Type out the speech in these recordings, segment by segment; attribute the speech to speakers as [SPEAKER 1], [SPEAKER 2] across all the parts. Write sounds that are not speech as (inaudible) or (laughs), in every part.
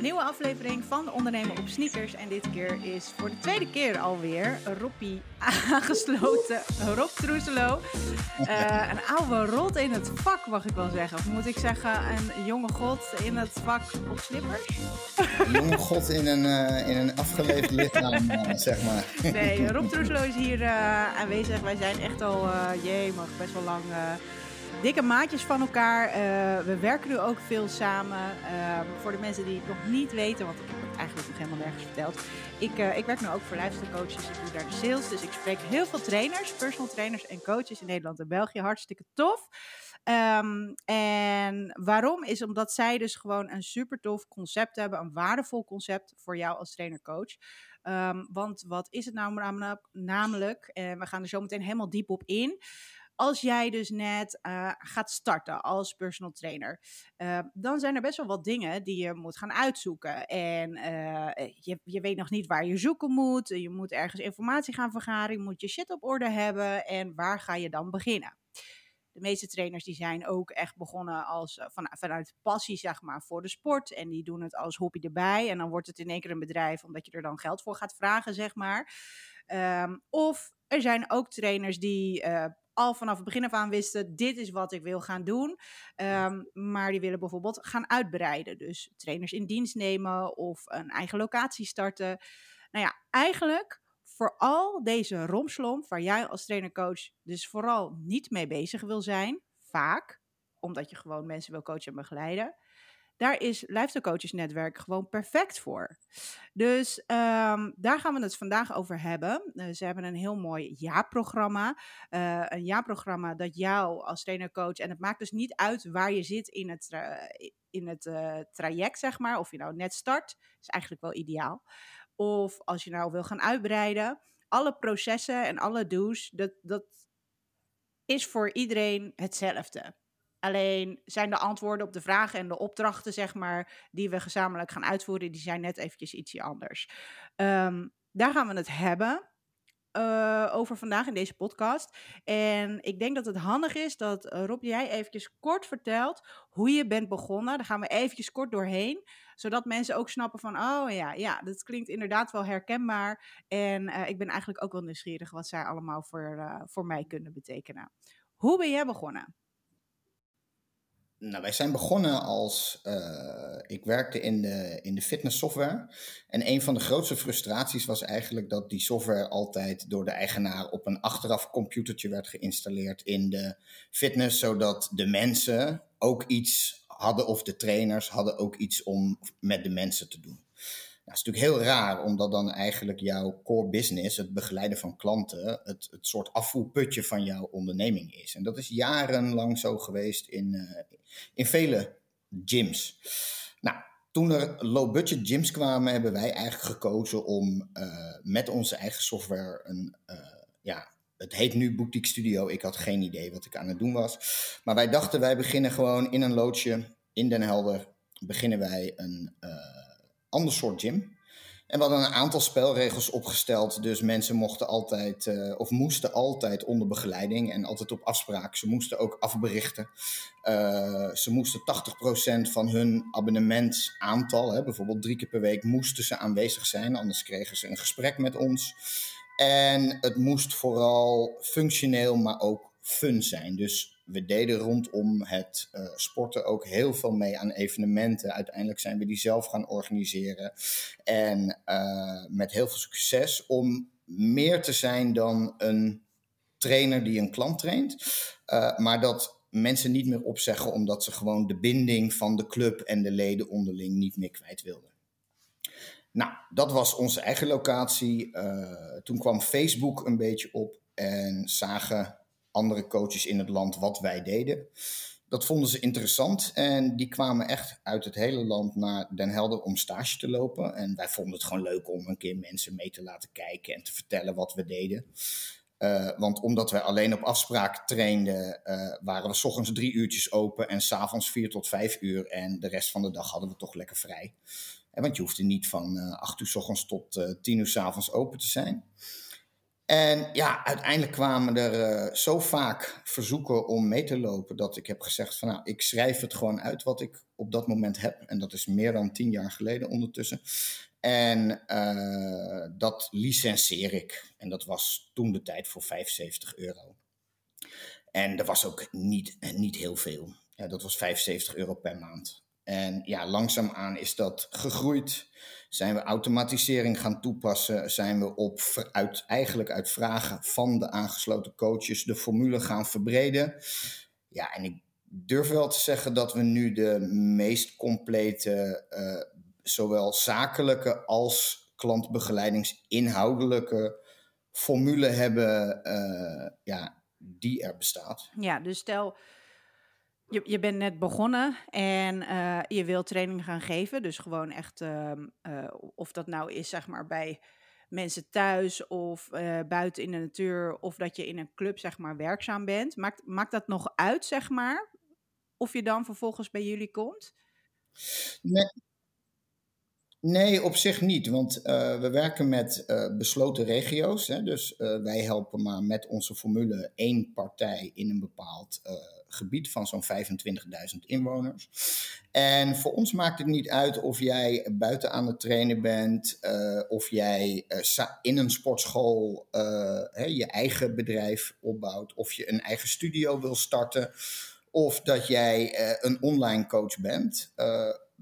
[SPEAKER 1] nieuwe aflevering van Ondernemen op Sneakers. En dit keer is voor de tweede keer alweer Roppie aangesloten. Rob Troeselo. Uh, een oude rot in het vak, mag ik wel zeggen. Of moet ik zeggen, een jonge god in het vak op slippers?
[SPEAKER 2] Een jonge god in een, uh, in een afgeleefd lichaam, uh, (laughs) zeg maar.
[SPEAKER 1] Nee, Rob Troeselo is hier aanwezig. Wij zijn echt al, jee, mag best wel lang dikke maatjes van elkaar. Uh, we werken nu ook veel samen. Uh, voor de mensen die het nog niet weten, want ik heb het eigenlijk nog helemaal nergens verteld. Ik, uh, ik werk nu ook voor lifestyle coaches. Ik doe daar de sales. Dus ik spreek heel veel trainers, personal trainers en coaches in Nederland en België. Hartstikke tof. Um, en waarom is omdat zij dus gewoon een super tof concept hebben, een waardevol concept voor jou als trainer-coach. Um, want wat is het nou namelijk? namelijk en we gaan er zo meteen helemaal diep op in als jij dus net uh, gaat starten als personal trainer, uh, dan zijn er best wel wat dingen die je moet gaan uitzoeken. En uh, je, je weet nog niet waar je zoeken moet. Je moet ergens informatie gaan vergaren. Je moet je shit op orde hebben. En waar ga je dan beginnen? De meeste trainers die zijn ook echt begonnen als, van, vanuit passie zeg maar, voor de sport. En die doen het als hobby erbij. En dan wordt het in één keer een bedrijf omdat je er dan geld voor gaat vragen, zeg maar. Um, of er zijn ook trainers die al vanaf het begin af aan wisten: dit is wat ik wil gaan doen. Um, maar die willen bijvoorbeeld gaan uitbreiden. Dus trainers in dienst nemen of een eigen locatie starten. Nou ja, eigenlijk voor al deze romslomp waar jij als trainercoach dus vooral niet mee bezig wil zijn, vaak, omdat je gewoon mensen wil coachen en begeleiden daar is Lifestyle Coaches Netwerk gewoon perfect voor. Dus um, daar gaan we het vandaag over hebben. Uh, ze hebben een heel mooi jaarprogramma. Uh, een jaarprogramma dat jou als trainer-coach... en het maakt dus niet uit waar je zit in het, uh, in het traject, zeg maar. Of je nou net start, is eigenlijk wel ideaal. Of als je nou wil gaan uitbreiden. Alle processen en alle do's, dat, dat is voor iedereen hetzelfde. Alleen zijn de antwoorden op de vragen en de opdrachten, zeg maar, die we gezamenlijk gaan uitvoeren, die zijn net eventjes ietsje anders. Um, daar gaan we het hebben. Uh, over vandaag in deze podcast. En ik denk dat het handig is dat uh, Rob, jij eventjes kort vertelt hoe je bent begonnen. Daar gaan we eventjes kort doorheen, zodat mensen ook snappen van, oh ja, ja, dat klinkt inderdaad wel herkenbaar. En uh, ik ben eigenlijk ook wel nieuwsgierig wat zij allemaal voor, voor mij kunnen betekenen. Hoe ben jij begonnen?
[SPEAKER 2] Nou, wij zijn begonnen als. Uh, ik werkte in de, in de fitness software. En een van de grootste frustraties was eigenlijk dat die software altijd door de eigenaar op een achteraf computertje werd geïnstalleerd in de fitness, zodat de mensen ook iets hadden, of de trainers hadden ook iets om met de mensen te doen. Nou, het is natuurlijk heel raar, omdat dan eigenlijk jouw core business, het begeleiden van klanten, het, het soort afvoerputje van jouw onderneming is. En dat is jarenlang zo geweest in, uh, in vele gyms. Nou, toen er low-budget gyms kwamen, hebben wij eigenlijk gekozen om uh, met onze eigen software een, uh, ja, het heet nu Boutique Studio. Ik had geen idee wat ik aan het doen was. Maar wij dachten, wij beginnen gewoon in een loodsje in Den Helder. Beginnen wij een ander soort gym. En we hadden een aantal spelregels opgesteld. Dus mensen mochten altijd, uh, of moesten altijd onder begeleiding en altijd op afspraak. Ze moesten ook afberichten. Uh, ze moesten 80% van hun abonnementsaantal, hè, bijvoorbeeld drie keer per week, moesten ze aanwezig zijn. Anders kregen ze een gesprek met ons. En het moest vooral functioneel, maar ook fun zijn. Dus we deden rondom het uh, sporten ook heel veel mee aan evenementen. Uiteindelijk zijn we die zelf gaan organiseren. En uh, met heel veel succes om meer te zijn dan een trainer die een klant traint. Uh, maar dat mensen niet meer opzeggen omdat ze gewoon de binding van de club en de leden onderling niet meer kwijt wilden. Nou, dat was onze eigen locatie. toen kwam Facebook een beetje op en zagen andere coaches in het land wat wij deden. Dat vonden ze interessant en die kwamen echt uit het hele land naar Den Helder om stage te lopen. En wij vonden het gewoon leuk om een keer mensen mee te laten kijken en te vertellen wat we deden. Uh, want omdat wij alleen op afspraak trainden, uh, waren we s ochtends drie uurtjes open en s'avonds vier tot vijf uur. En de rest van de dag hadden we toch lekker vrij. En want je hoefde niet van acht uur s ochtends tot tien uur s avonds open te zijn. En ja, uiteindelijk kwamen er uh, zo vaak verzoeken om mee te lopen dat ik heb gezegd van nou, ik schrijf het gewoon uit wat ik op dat moment heb. En dat is meer dan tien jaar geleden ondertussen. En uh, dat licenseer ik. En dat was toen de tijd voor 75 euro. En dat was ook niet, niet heel veel. Ja, dat was 75 euro per maand. En ja, langzaamaan is dat gegroeid. Zijn we automatisering gaan toepassen? Zijn we op, uit, eigenlijk uit vragen van de aangesloten coaches de formule gaan verbreden? Ja, en ik durf wel te zeggen dat we nu de meest complete, uh, zowel zakelijke als klantbegeleidingsinhoudelijke formule hebben uh, ja, die er bestaat.
[SPEAKER 1] Ja, dus stel je, je bent net begonnen en uh, je wilt training gaan geven. Dus gewoon echt, uh, uh, of dat nou is zeg maar bij mensen thuis of buiten in de natuur. Of dat je in een club zeg maar werkzaam bent. Maakt, maakt dat nog uit zeg maar? Of je dan vervolgens bij jullie komt?
[SPEAKER 2] Nee, Nee, op zich niet, want uh, we werken met uh, besloten regio's. Hè, dus uh, wij helpen maar met onze formule één partij in een bepaald gebied van zo'n 25.000 inwoners. En voor ons maakt het niet uit of jij buiten aan het trainen bent, of jij in een sportschool hè, je eigen bedrijf opbouwt, of je een eigen studio wil starten, of dat jij een online coach bent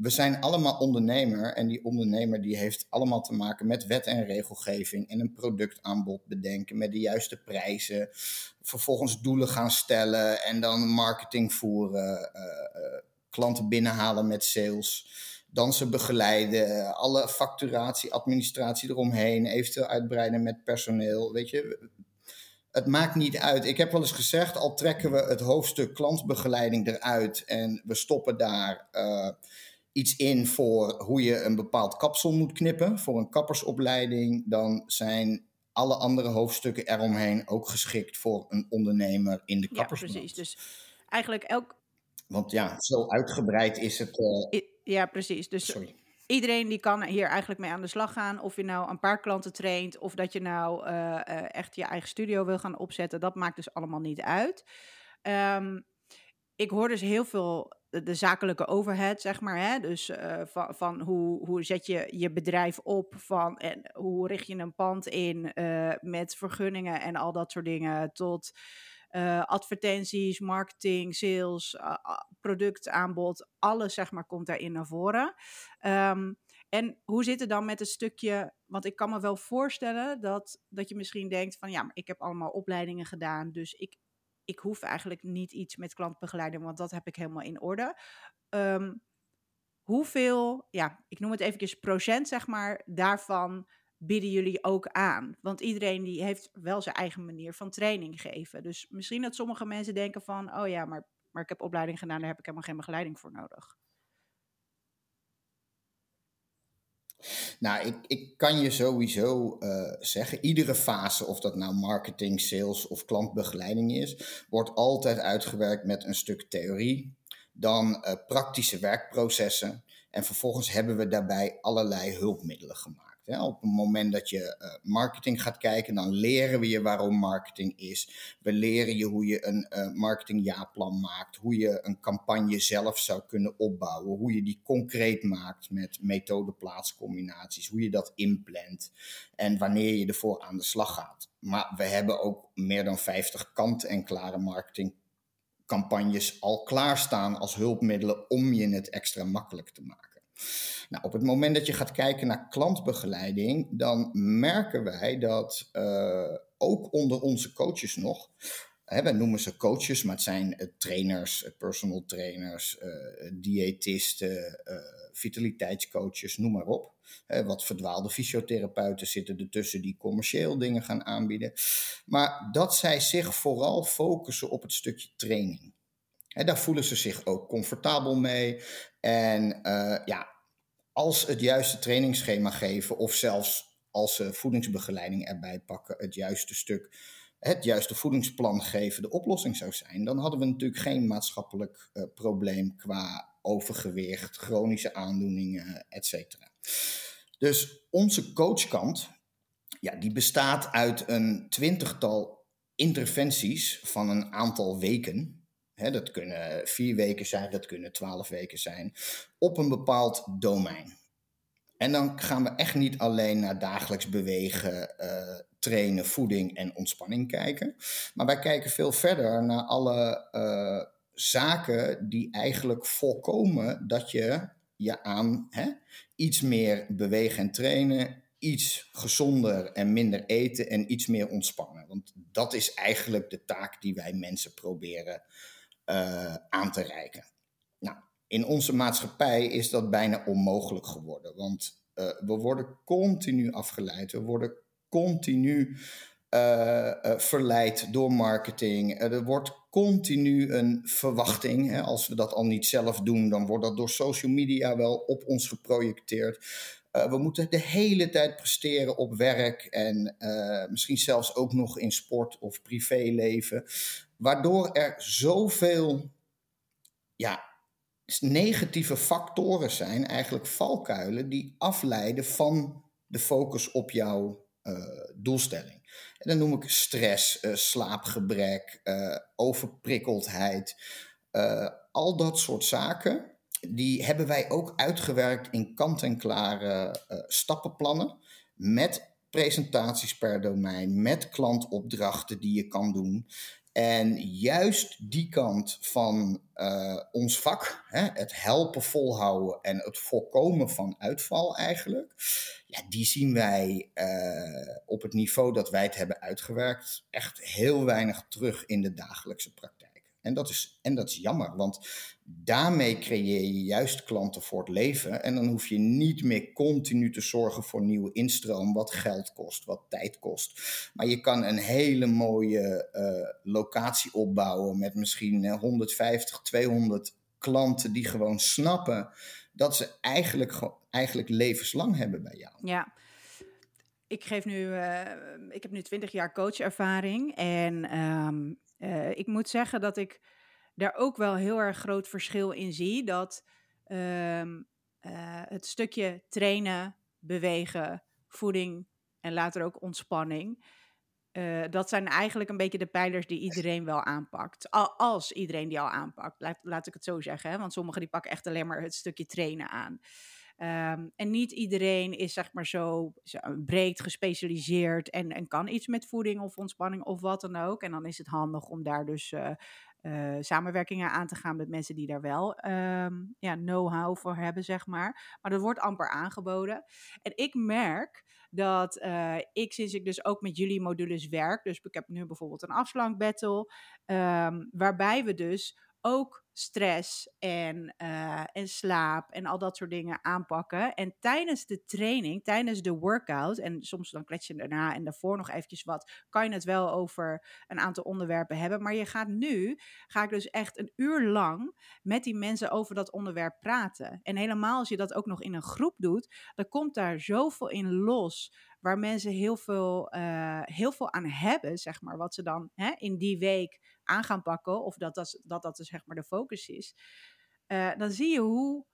[SPEAKER 2] we zijn allemaal ondernemer en die ondernemer die heeft allemaal te maken met wet en regelgeving en een productaanbod bedenken met de juiste prijzen, vervolgens doelen gaan stellen en dan marketing voeren, uh, uh, klanten binnenhalen met sales, dan ze begeleiden, alle facturatie, administratie eromheen, eventueel uitbreiden met personeel, weet je. Het maakt niet uit. Ik heb wel eens gezegd, al trekken we het hoofdstuk klantbegeleiding eruit en we stoppen daar uh, iets in voor hoe je een bepaald kapsel moet knippen voor een kappersopleiding, dan zijn alle andere hoofdstukken eromheen ook geschikt voor een ondernemer in de.
[SPEAKER 1] Ja, precies. Dus eigenlijk elk.
[SPEAKER 2] Want ja, zo uitgebreid is het. Uh...
[SPEAKER 1] Ja, precies. Dus Sorry. iedereen die kan hier eigenlijk mee aan de slag gaan. Of je nou een paar klanten traint, of dat je nou uh, uh, echt je eigen studio wil gaan opzetten, dat maakt dus allemaal niet uit. Um, ik hoor dus heel veel de, zakelijke overhead, zeg maar. Hè? Dus uh, van, van hoe, hoe zet je je bedrijf op, van, en hoe richt je een pand in uh, met vergunningen en al dat soort dingen, tot uh, advertenties, marketing, sales, productaanbod, alles zeg maar komt daarin naar voren. Um, en hoe zit het dan met het stukje, want ik kan me wel voorstellen dat, dat je misschien denkt van ja, maar ik heb allemaal opleidingen gedaan, dus ik, ik hoef eigenlijk niet iets met klantbegeleiding, want dat heb ik helemaal in orde. Um, hoeveel, ja, ik noem het even procent, zeg maar, daarvan bieden jullie ook aan? Want iedereen die heeft wel zijn eigen manier van training geven. Dus misschien dat sommige mensen denken van, oh ja, maar, maar ik heb opleiding gedaan, daar heb ik helemaal geen begeleiding voor nodig.
[SPEAKER 2] Nou, ik, ik kan je sowieso uh, zeggen, iedere fase, of dat nou marketing, sales of klantbegeleiding is, wordt altijd uitgewerkt met een stuk theorie, dan uh, praktische werkprocessen en vervolgens hebben we daarbij allerlei hulpmiddelen gemaakt. Op het moment dat je uh, marketing gaat kijken, dan leren we je waarom marketing is. We leren je hoe je een uh, marketingjaarplan maakt, hoe je een campagne zelf zou kunnen opbouwen, hoe je die concreet maakt met methode-plaatscombinaties, hoe je dat inplant en wanneer je ervoor aan de slag gaat. Maar we hebben ook meer dan 50 kant-en-klare marketingcampagnes al klaarstaan als hulpmiddelen om je het extra makkelijk te maken. Nou, op het moment dat je gaat kijken naar klantbegeleiding, dan merken wij dat uh, ook onder onze coaches nog, hè, wij noemen ze coaches, maar het zijn uh, trainers, uh, personal trainers, diëtisten, vitaliteitscoaches, noem maar op. wat verdwaalde fysiotherapeuten zitten ertussen die commercieel dingen gaan aanbieden. Maar dat zij zich vooral focussen op het stukje training. Daar voelen ze zich ook comfortabel mee. En ja, als het juiste trainingsschema geven of zelfs als ze voedingsbegeleiding erbij pakken, het juiste stuk, het juiste voedingsplan geven, de oplossing zou zijn, dan hadden we natuurlijk geen maatschappelijk uh, probleem qua overgewicht, chronische aandoeningen, etc. Dus onze coachkant ja, die bestaat uit een twintigtal interventies van een aantal weken. Dat kunnen vier weken zijn, dat kunnen twaalf weken zijn, op een bepaald domein. En dan gaan we echt niet alleen naar dagelijks bewegen, uh, trainen, voeding en ontspanning kijken. Maar wij kijken veel verder naar alle uh, zaken die eigenlijk voorkomen dat je je aan hè, iets meer bewegen en trainen, iets gezonder en minder eten en iets meer ontspannen. Want dat is eigenlijk de taak die wij mensen proberen uh, aan te reiken. Nou, in onze maatschappij is dat bijna onmogelijk geworden, want uh, we worden continu afgeleid, we worden continu uh, verleid door marketing. er wordt continu een verwachting. Hè? Als we dat al niet zelf doen, dan wordt dat door social media wel op ons geprojecteerd. We moeten de hele tijd presteren op werk en misschien zelfs ook nog in sport of privéleven. Waardoor er zoveel ja, negatieve factoren zijn, eigenlijk valkuilen, die afleiden van de focus op jouw uh, doelstelling. En dan noem ik stress, uh, slaapgebrek, uh, overprikkeldheid. al dat soort zaken die hebben wij ook uitgewerkt in kant-en-klare stappenplannen. Met presentaties per domein, met klantopdrachten die je kan doen. En juist die kant van uh, ons vak, hè, het helpen volhouden en het voorkomen van uitval eigenlijk, ja, die zien wij uh, op het niveau dat wij het hebben uitgewerkt echt heel weinig terug in de dagelijkse praktijk. En dat, is, en dat is jammer, want daarmee creëer je juist klanten voor het leven. En dan hoef je niet meer continu te zorgen voor nieuwe instroom, wat geld kost, wat tijd kost. Maar je kan een hele mooie uh, locatie opbouwen met misschien 150, 200 klanten die gewoon snappen dat ze eigenlijk, eigenlijk levenslang hebben bij jou.
[SPEAKER 1] Ja. Ik, geef nu, uh, ik heb nu 20 jaar coachervaring en uh, ik moet zeggen dat ik daar ook wel heel erg groot verschil in zie. Dat um, uh, het stukje trainen, bewegen, voeding en later ook ontspanning. Uh, dat zijn eigenlijk een beetje de pijlers die iedereen wel aanpakt. Als iedereen die al aanpakt, laat, laat ik het zo zeggen. Hè? Want sommigen die pakken echt alleen maar het stukje trainen aan. Um, en niet iedereen is zeg maar zo, zo breed gespecialiseerd en, en kan iets met voeding of ontspanning of wat dan ook. En dan is het handig om daar dus uh, uh, samenwerkingen aan te gaan met mensen die daar wel um, ja, know-how voor hebben, zeg maar. Maar dat wordt amper aangeboden. En ik merk dat uh, ik, sinds ik dus ook met jullie modules werk, dus ik heb nu bijvoorbeeld een afslankbattle, um, waarbij we dus ook stress en, uh, en slaap en al dat soort dingen aanpakken. En tijdens de training, tijdens de workout, en soms dan klets je daarna en daarvoor nog eventjes wat, kan je het wel over een aantal onderwerpen hebben. Maar je gaat nu, ga ik dus echt een uur lang met die mensen over dat onderwerp praten. En helemaal als je dat ook nog in een groep doet, dan komt daar zoveel in los waar mensen heel veel, uh, heel veel aan hebben, zeg maar, wat ze dan hè, in die week aan gaan pakken, of dat dat, dat, dat zeg maar de focus is, uh, dan zie je hoe,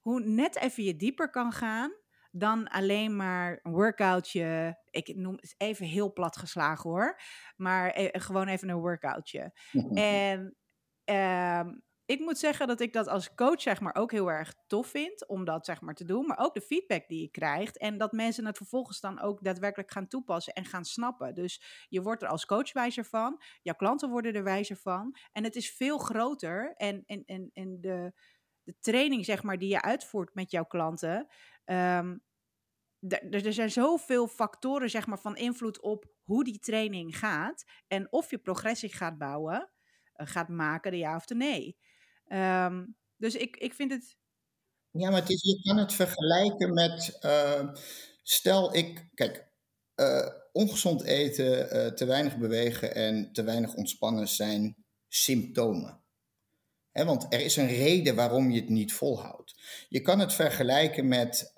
[SPEAKER 1] hoe net even je dieper kan gaan dan alleen maar een workoutje. Ik noem het even heel plat geslagen hoor, maar e gewoon even een workoutje. (laughs) En um, ik moet zeggen dat ik dat als coach zeg maar ook heel erg tof vind om dat zeg maar te doen. Maar ook de feedback die je krijgt en dat mensen het vervolgens dan ook daadwerkelijk gaan toepassen en gaan snappen. Dus je wordt er als coach wijzer van, jouw klanten worden er wijzer van. En het is veel groter en, en, en, de, de training zeg maar die je uitvoert met jouw klanten... Um, er zijn zoveel factoren zeg maar, van invloed op hoe die training gaat. En of je progressie gaat bouwen, uh, gaat maken, de ja of de nee. Um, dus ik, ik vind het.
[SPEAKER 2] Ja, maar het is, je kan het vergelijken met. Uh, stel, ik. Kijk, uh, ongezond eten, uh, te weinig bewegen en te weinig ontspannen zijn symptomen. He, want er is een reden waarom je het niet volhoudt. Je kan het vergelijken met: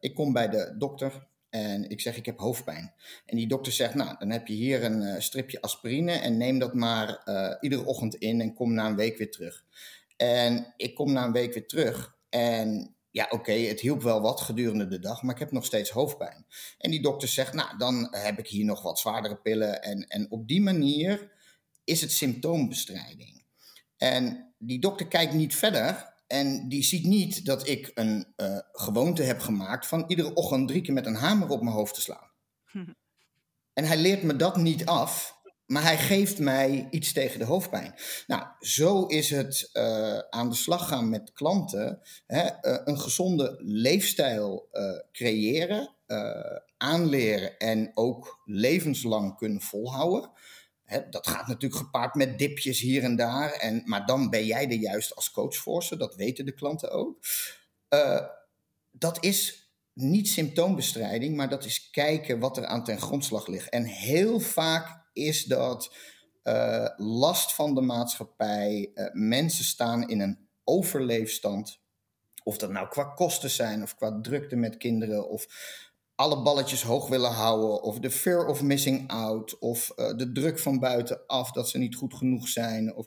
[SPEAKER 2] ik kom bij de dokter en ik zeg, ik heb hoofdpijn. En die dokter zegt, nou, dan heb je hier een uh, stripje aspirine en neem dat maar uh, iedere ochtend in en kom na een week weer terug. En ik kom na een week weer terug en ja, oké, het hielp wel wat gedurende de dag, maar ik heb nog steeds hoofdpijn. En die dokter zegt, nou, dan heb ik hier nog wat zwaardere pillen. En, en op die manier is het symptoombestrijding. En die dokter kijkt niet verder en die ziet niet dat ik een uh, gewoonte heb gemaakt van iedere ochtend drie keer met een hamer op mijn hoofd te slaan. (laughs) En hij leert me dat niet af, maar hij geeft mij iets tegen de hoofdpijn. Nou, zo is het uh, aan de slag gaan met klanten. Hè, uh, een gezonde leefstijl creëren, aanleren en ook levenslang kunnen volhouden dat gaat natuurlijk gepaard met dipjes hier en daar. En, maar dan ben jij er juist als coach voor ze. Dat weten de klanten ook. Uh, dat is niet symptoombestrijding, maar dat is kijken wat er aan ten grondslag ligt. En heel vaak is dat uh, last van de maatschappij. Uh, mensen staan in een overleefstand. Of dat nou qua kosten zijn, of qua drukte met kinderen, of alle balletjes hoog willen houden, of de fear of missing out, of uh, de druk van buitenaf dat ze niet goed genoeg zijn, of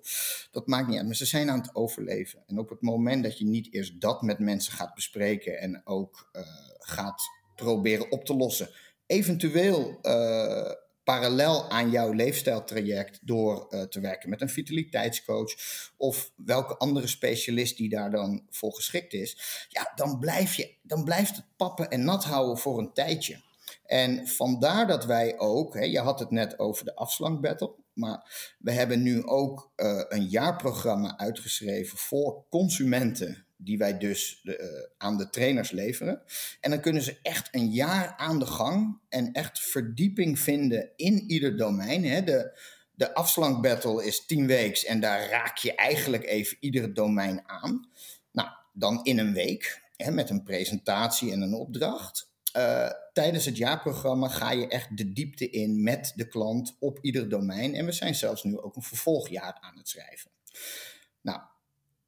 [SPEAKER 2] dat maakt niet uit. Maar ze zijn aan het overleven. En op het moment dat je niet eerst dat met mensen gaat bespreken en ook uh, gaat proberen op te lossen, eventueel uh, parallel aan jouw leefstijltraject door uh, te werken met een vitaliteitscoach of welke andere specialist die daar dan voor geschikt is, ja, dan, blijf je, dan blijft het pappen en nat houden voor een tijdje. En vandaar dat wij ook, hè, je had het net over de afslankbattle, maar we hebben nu ook uh, een jaarprogramma uitgeschreven voor consumenten die wij dus de, uh, aan de trainers leveren. En dan kunnen ze echt een jaar aan de gang en echt verdieping vinden in ieder domein. Hè. De, de afslankbattle is tien weken en daar raak je eigenlijk even ieder domein aan. Nou, dan in een week hè, met een presentatie en een opdracht. Uh, tijdens het jaarprogramma ga je echt de diepte in met de klant op ieder domein. En we zijn zelfs nu ook een vervolgjaar aan het schrijven. Nou,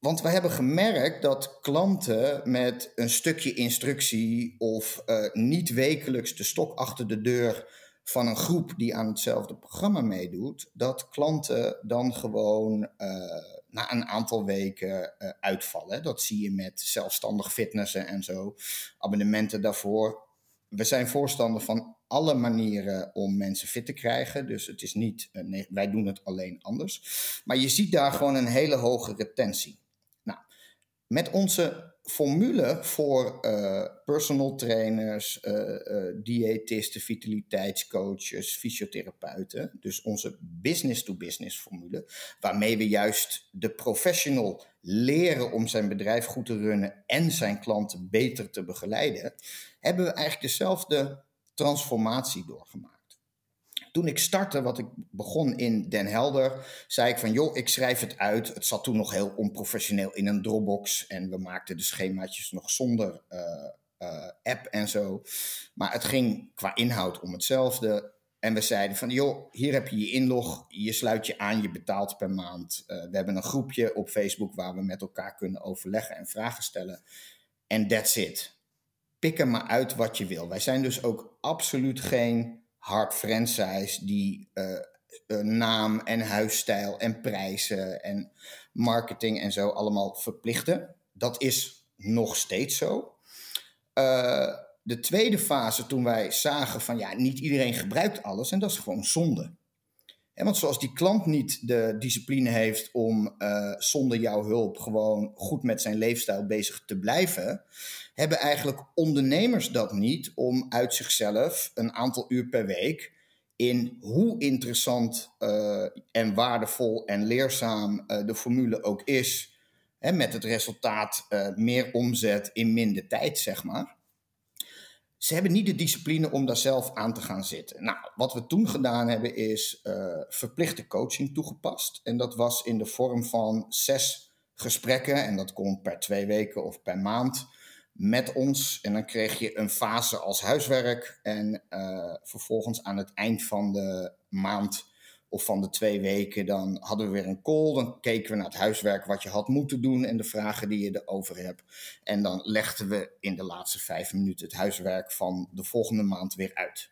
[SPEAKER 2] want we hebben gemerkt dat klanten met een stukje instructie of uh, niet wekelijks de stok achter de deur van een groep die aan hetzelfde programma meedoet, dat klanten dan gewoon uh, na een aantal weken uh, uitvallen. Dat zie je met zelfstandig fitnessen en zo, abonnementen daarvoor. We zijn voorstander van alle manieren om mensen fit te krijgen. Dus het is niet, wij doen het alleen anders. Maar je ziet daar gewoon een hele hoge retentie. Met onze formule voor uh, personal trainers, uh, diëtisten, vitaliteitscoaches, fysiotherapeuten. Dus onze business-to-business formule, waarmee we juist de professional leren om zijn bedrijf goed te runnen en zijn klanten beter te begeleiden, hebben we eigenlijk dezelfde transformatie doorgemaakt toen ik startte, wat ik begon in Den Helder, zei ik van joh, ik schrijf het uit. Het zat toen nog heel onprofessioneel in een Dropbox en we maakten de schemaatjes nog zonder uh, uh, app en zo. Maar het ging qua inhoud om hetzelfde. En we zeiden van, joh, hier heb je je inlog, je sluit je aan, je betaalt per maand. Uh, we hebben een groepje op Facebook waar we met elkaar kunnen overleggen en vragen stellen. En that's it. Pik er maar uit wat je wil. Wij zijn dus ook absoluut geen hard franchise die uh, naam en huisstijl en prijzen en marketing en zo allemaal verplichten. Dat is nog steeds zo. Uh, de tweede fase, toen wij zagen van ja, niet iedereen gebruikt alles en dat is gewoon zonde. En want zoals die klant niet de discipline heeft om uh, zonder jouw hulp gewoon goed met zijn leefstijl bezig te blijven, hebben eigenlijk ondernemers dat niet om uit zichzelf een aantal uur per week in hoe interessant uh, en waardevol en leerzaam uh, de formule ook is, hè, met het resultaat meer omzet in minder tijd, zeg maar ze hebben niet de discipline om daar zelf aan te gaan zitten. Nou, wat we toen gedaan hebben is uh, verplichte coaching toegepast. En dat was in de vorm van zes gesprekken. En dat kon per twee weken of per maand met ons. En dan kreeg je een fase als huiswerk. En uh, vervolgens aan het eind van de maand of van de twee weken, dan hadden we weer een call. Dan keken we naar het huiswerk wat je had moeten doen en de vragen die je erover hebt. En dan legden we in de laatste vijf minuten het huiswerk van de volgende maand weer uit.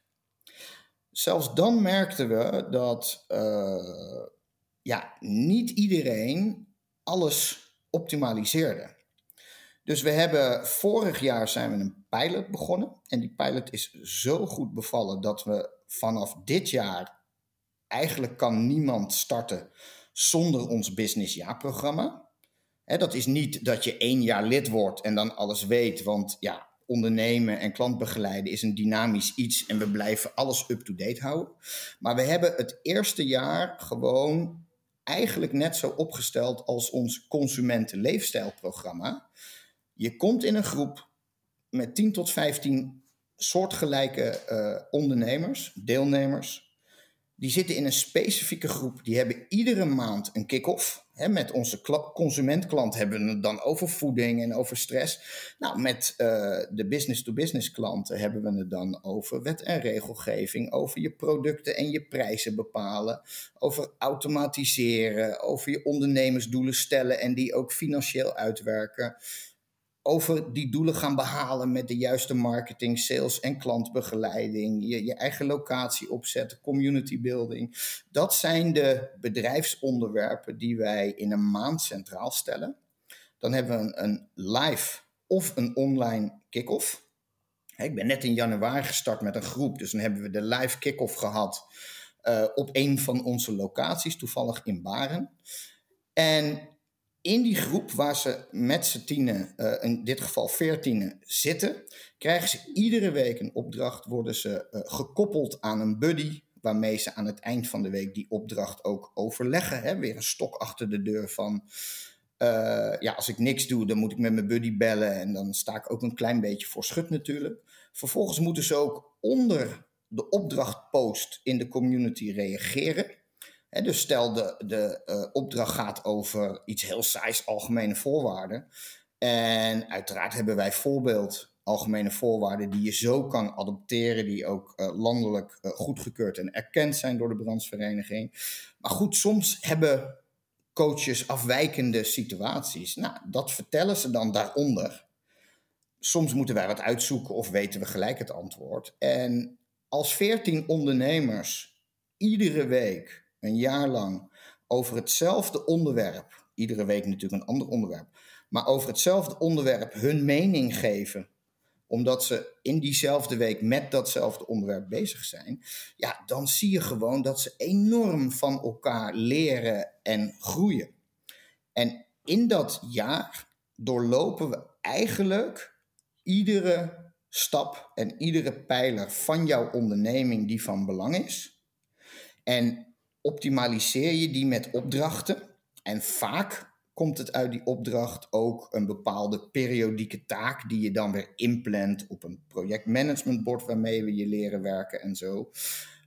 [SPEAKER 2] Zelfs dan merkten we dat uh, ja, niet iedereen alles optimaliseerde. Dus we hebben vorig jaar zijn we een pilot begonnen. En die pilot is zo goed bevallen dat we vanaf dit jaar eigenlijk kan niemand starten zonder ons business jaarprogramma. dat is niet dat je één jaar lid wordt en dan alles weet. Want ja, ondernemen en klantbegeleiden is een dynamisch iets en we blijven alles up-to-date houden. Maar we hebben het eerste jaar gewoon eigenlijk net zo opgesteld als ons consumentenleefstijlprogramma. Je komt in een groep met 10 tot 15 soortgelijke uh, ondernemers, deelnemers. Die zitten in een specifieke groep. Die hebben iedere maand een kick-off. met onze consumentklant hebben we het dan over voeding en over stress. Nou, met uh, de business-to-business klanten hebben we het dan over wet en regelgeving, over je producten en je prijzen bepalen, over automatiseren, over je ondernemersdoelen stellen en die ook financieel uitwerken over die doelen gaan behalen met de juiste marketing, sales en klantbegeleiding, je, je eigen locatie opzetten, community building. Dat zijn de bedrijfsonderwerpen die wij in een maand centraal stellen. Dan hebben we een, live of een online kick-off. Ik ben net in januari gestart met een groep, dus dan hebben we de live kick-off gehad uh, op een van onze locaties, toevallig in Baren. En in die groep waar ze met z'n tienen, uh, in dit geval veertienen, zitten, krijgen ze iedere week een opdracht, worden ze uh, gekoppeld aan een buddy, waarmee ze aan het eind van de week die opdracht ook overleggen. Hè? Weer een stok achter de deur van, uh, ja, als ik niks doe, dan moet ik met mijn buddy bellen en dan sta ik ook een klein beetje voor schut natuurlijk. Vervolgens moeten ze ook onder de opdrachtpost in de community reageren dus stel de, de uh, opdracht gaat over iets heel saais, algemene voorwaarden. En uiteraard hebben wij voorbeeld algemene voorwaarden die je zo kan adopteren, die ook uh, landelijk uh, goedgekeurd en erkend zijn door de branchevereniging. Maar goed, soms hebben coaches afwijkende situaties. Nou, dat vertellen ze dan daaronder. Soms moeten wij wat uitzoeken of weten we gelijk het antwoord. En als veertien ondernemers iedere week een jaar lang over hetzelfde onderwerp, iedere week natuurlijk een ander onderwerp, maar over hetzelfde onderwerp hun mening geven, omdat ze in diezelfde week met datzelfde onderwerp bezig zijn, ja, dan zie je gewoon dat ze enorm van elkaar leren en groeien. En in dat jaar doorlopen we eigenlijk iedere stap en iedere pijler van jouw onderneming die van belang is. En optimaliseer je die met opdrachten. En vaak komt het uit die opdracht ook een bepaalde periodieke taak die je dan weer inplant op een projectmanagementbord waarmee we je leren werken en zo.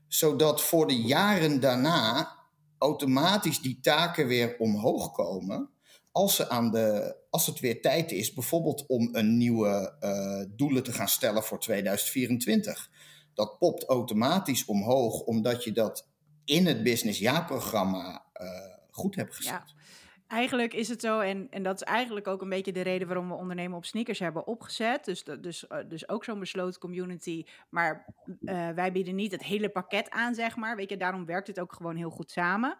[SPEAKER 2] Zodat voor de jaren daarna automatisch die taken weer omhoog komen. Als, ze aan de, als het weer tijd is, bijvoorbeeld om een nieuwe uh, doelen te gaan stellen voor 2024. Dat popt automatisch omhoog, omdat je dat in het business jaarprogramma uh, goed heb gezet. Ja.
[SPEAKER 1] Eigenlijk is het zo, en, en dat is eigenlijk ook een beetje de reden waarom we ondernemen op sneakers hebben opgezet. Dus, dus, uh, dus ook zo'n besloten community. Maar uh, wij bieden niet het hele pakket aan, zeg maar. Weet je, daarom werkt het ook gewoon heel goed samen.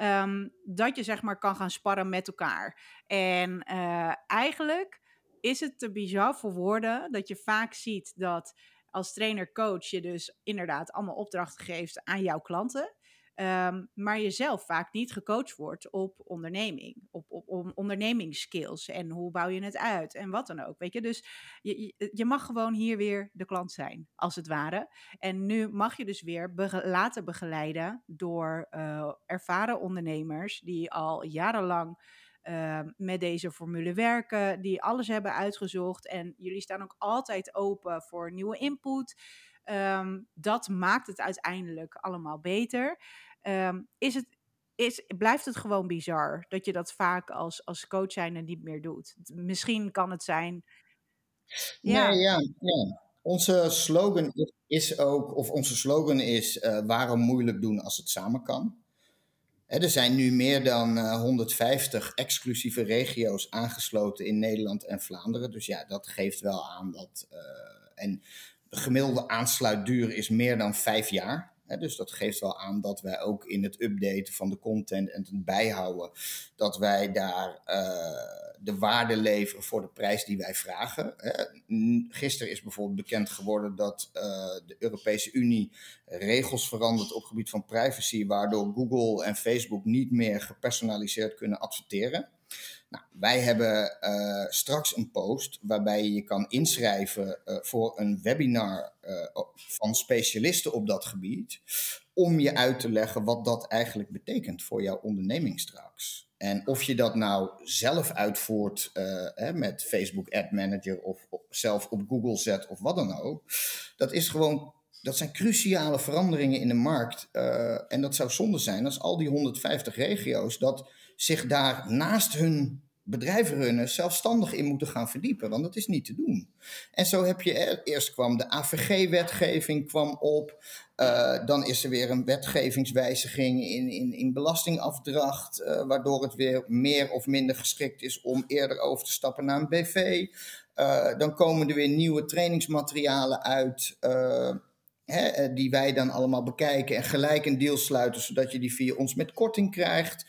[SPEAKER 1] Um, dat je zeg maar kan gaan sparren met elkaar. En uh, eigenlijk is het te bizar voor woorden dat je vaak ziet dat als trainer-coach je dus inderdaad allemaal opdrachten geeft aan jouw klanten. Um, maar je zelf vaak niet gecoacht wordt op onderneming, op, op, ondernemingsskills en hoe bouw je het uit en wat dan ook. Weet je, dus je, je mag gewoon hier weer de klant zijn, als het ware. En nu mag je dus weer laten begeleiden door uh, ervaren ondernemers die al jarenlang uh, met deze formule werken, die alles hebben uitgezocht. En jullie staan ook altijd open voor nieuwe input. Um, dat maakt het uiteindelijk allemaal beter. Um, is het, is, blijft het gewoon bizar dat je dat vaak als, als coach zijn niet meer doet? Misschien kan het zijn.
[SPEAKER 2] Ja, ja, ja. Onze slogan is ook, of onze slogan is: uh, waarom moeilijk doen als het samen kan? er zijn nu meer dan uh, 150 exclusieve regio's aangesloten in Nederland en Vlaanderen. Dus ja, dat geeft wel aan dat. Uh, en de gemiddelde aansluitduur is meer dan vijf jaar. dus dat geeft wel aan dat wij ook in het updaten van de content en het bijhouden, dat wij daar uh, de waarde leveren voor de prijs die wij vragen. Gisteren is bijvoorbeeld bekend geworden dat uh, de Europese Unie regels verandert op gebied van privacy, waardoor Google en Facebook niet meer gepersonaliseerd kunnen adverteren. Nou, wij hebben uh, straks een post waarbij je je kan inschrijven uh, voor een webinar uh, van specialisten op dat gebied. Om je uit te leggen wat dat eigenlijk betekent voor jouw onderneming straks. En of je dat nou zelf uitvoert hè, met Facebook Ad Manager of zelf op Google zet of wat dan ook. Dat is gewoon dat zijn cruciale veranderingen in de markt. En dat zou zonde zijn als al die 150 regio's dat zich daar naast hun bedrijven runnen zelfstandig in moeten gaan verdiepen, want dat is niet te doen. En zo heb je, eerst kwam de AVG-wetgeving kwam op, uh, dan is er weer een wetgevingswijziging in, in, in belastingafdracht, uh, waardoor het weer meer of minder geschikt is om eerder over te stappen naar een BV. Uh, dan komen er weer nieuwe trainingsmaterialen uit. Hè, die wij dan allemaal bekijken en gelijk een deal sluiten, zodat je die via ons met korting krijgt.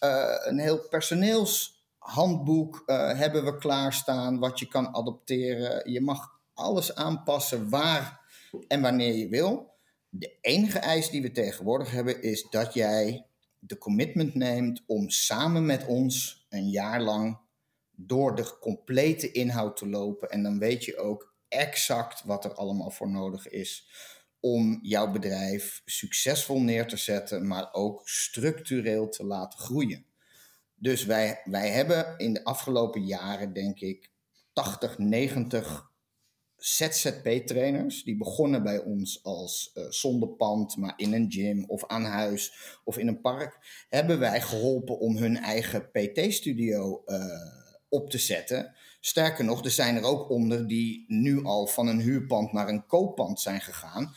[SPEAKER 2] Uh, een heel personeelshandboek uh, hebben we klaarstaan, wat je kan adopteren. Je mag alles aanpassen waar en wanneer je wil. De enige eis die we tegenwoordig hebben is dat jij de commitment neemt om samen met ons een jaar lang door de complete inhoud te lopen. En dan weet je ook exact wat er allemaal voor nodig is om jouw bedrijf succesvol neer te zetten, maar ook structureel te laten groeien. Dus wij, wij hebben in de afgelopen jaren, denk ik, 80, 90 ZZP-trainers. Die begonnen bij ons als uh, zonder pand, maar in een gym of aan huis of in een park. Hebben wij geholpen om hun eigen PT-studio uh, op te zetten. Sterker nog, er zijn er ook onder die nu al van een huurpand naar een kooppand zijn gegaan.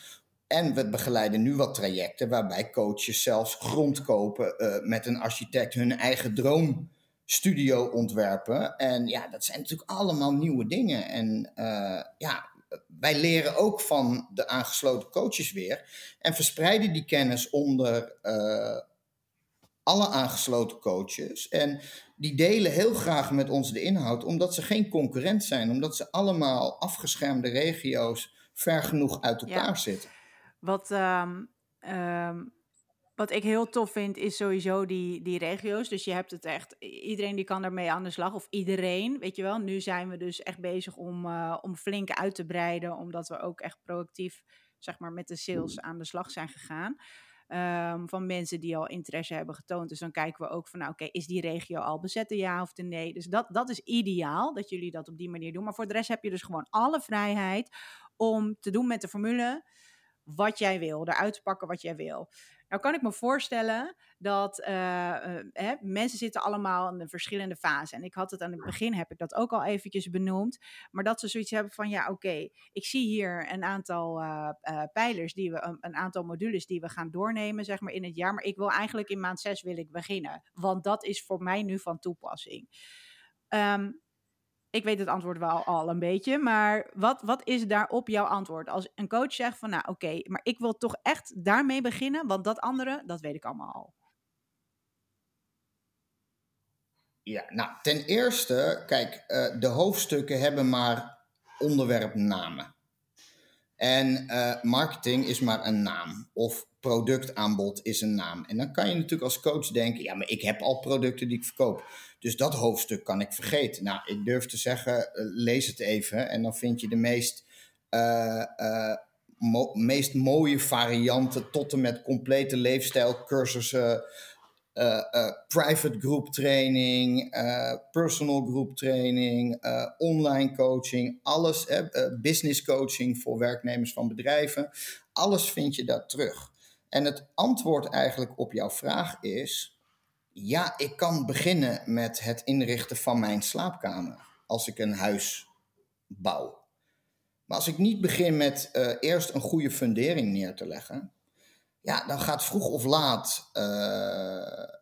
[SPEAKER 2] En we begeleiden nu wat trajecten waarbij coaches zelfs grond kopen uh, met een architect hun eigen droomstudio ontwerpen. En ja, dat zijn natuurlijk allemaal nieuwe dingen. En uh, ja, wij leren ook van de aangesloten coaches weer. En verspreiden die kennis onder uh, alle aangesloten coaches. En die delen heel graag met ons de inhoud, omdat ze geen concurrent zijn. Omdat ze allemaal afgeschermde regio's ver genoeg uit elkaar ja. zitten.
[SPEAKER 1] Wat, um, um, wat ik heel tof vind, is sowieso die, die regio's. Dus je hebt het echt, iedereen die kan daarmee aan de slag. Of iedereen, weet je wel. Nu zijn we dus echt bezig om, uh, om flink uit te breiden. Omdat we ook echt proactief, zeg maar, met de sales aan de slag zijn gegaan. Um, van mensen die al interesse hebben getoond. Dus dan kijken we ook van, nou oké, is die regio al bezet, ja of nee? Dus dat, dat is ideaal, dat jullie dat op die manier doen. Maar voor de rest heb je dus gewoon alle vrijheid om te doen met de formule wat jij wil, eruit te pakken wat jij wil. Nou kan ik me voorstellen dat uh, uh, hè, mensen zitten allemaal in een verschillende fase. En ik had het aan het begin, heb ik dat ook al eventjes benoemd. Maar dat ze zoiets hebben van, ja oké, okay, ik zie hier een aantal uh, pijlers, die we, een, een, aantal modules die we gaan doornemen zeg maar, in het jaar. Maar ik wil eigenlijk in maand 6 wil ik beginnen. Want dat is voor mij nu van toepassing. Um, ik weet het antwoord wel al een beetje, maar wat, wat is daarop jouw antwoord? Als een coach zegt van, nou oké, maar ik wil toch echt daarmee beginnen, want dat andere, dat weet ik allemaal al.
[SPEAKER 2] Ja, nou, ten eerste, kijk, uh, de hoofdstukken hebben maar onderwerpnamen. En uh, marketing is maar een naam. Of productaanbod is een naam. En dan kan je natuurlijk als coach denken: ja, maar ik heb al producten die ik verkoop. Dus dat hoofdstuk kan ik vergeten. Nou, ik durf te zeggen: uh, lees het even. En dan vind je de meest. Uh, mo meest mooie varianten tot en met complete leefstijlcursussen, uh, private group training, personal group training, online coaching, alles, business coaching voor werknemers van bedrijven. Alles vind je daar terug. En het antwoord eigenlijk op jouw vraag is: ja, ik kan beginnen met het inrichten van mijn slaapkamer als ik een huis bouw. Maar als ik niet begin met eerst een goede fundering neer te leggen, ja, dan gaat vroeg of laat uh,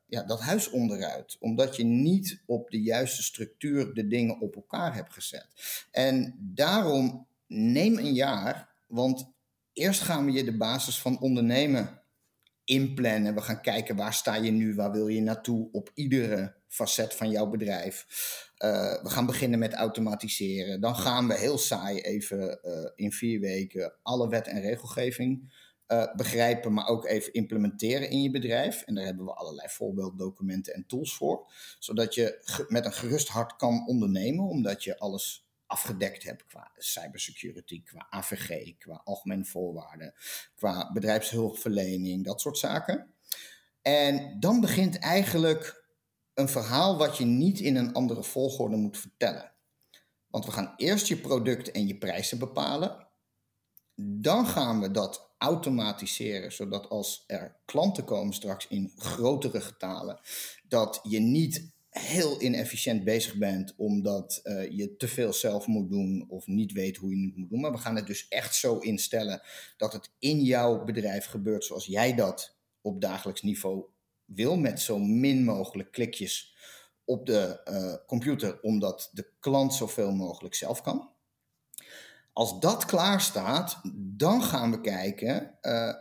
[SPEAKER 2] ja, dat huis onderuit. Omdat je niet op de juiste structuur de dingen op elkaar hebt gezet. En daarom neem een jaar, want eerst gaan we je de basis van ondernemen inplannen. We gaan kijken waar sta je nu, waar wil je naartoe op iedere facet van jouw bedrijf. Uh, we gaan beginnen met automatiseren. Dan gaan we heel saai even uh, in vier weken alle wet en regelgeving uh, begrijpen, maar ook even implementeren in je bedrijf. En daar hebben we allerlei voorbeelddocumenten en tools voor. Zodat je met een gerust hart kan ondernemen, omdat je alles afgedekt hebt qua cybersecurity, qua AVG, qua algemene voorwaarden, qua bedrijfshulpverlening, dat soort zaken. En dan begint eigenlijk een verhaal wat je niet in een andere volgorde moet vertellen. Want we gaan eerst je product en je prijzen bepalen. Dan gaan we dat automatiseren, zodat als er klanten komen straks in grotere getalen, dat je niet heel inefficiënt bezig bent omdat uh, je te veel zelf moet doen of niet weet hoe je het moet doen. Maar we gaan het dus echt zo instellen dat het in jouw bedrijf gebeurt zoals jij dat op dagelijks niveau wil, met zo min mogelijk klikjes op de uh, computer, omdat de klant zoveel mogelijk zelf kan. Als dat klaar staat, dan gaan we kijken uh,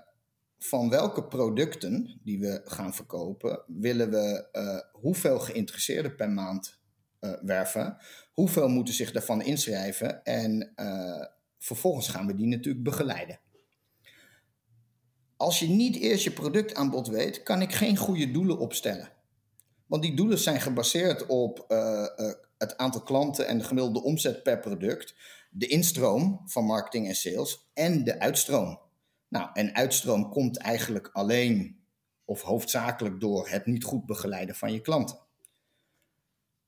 [SPEAKER 2] van welke producten die we gaan verkopen, willen we uh, hoeveel geïnteresseerden per maand uh, werven, hoeveel moeten zich daarvan inschrijven en uh, vervolgens gaan we die natuurlijk begeleiden. Als je niet eerst je productaanbod weet, kan ik geen goede doelen opstellen. Want die doelen zijn gebaseerd op het aantal klanten en de gemiddelde omzet per product, de instroom van marketing en sales en de uitstroom. Nou, en uitstroom komt eigenlijk alleen of hoofdzakelijk door het niet goed begeleiden van je klanten.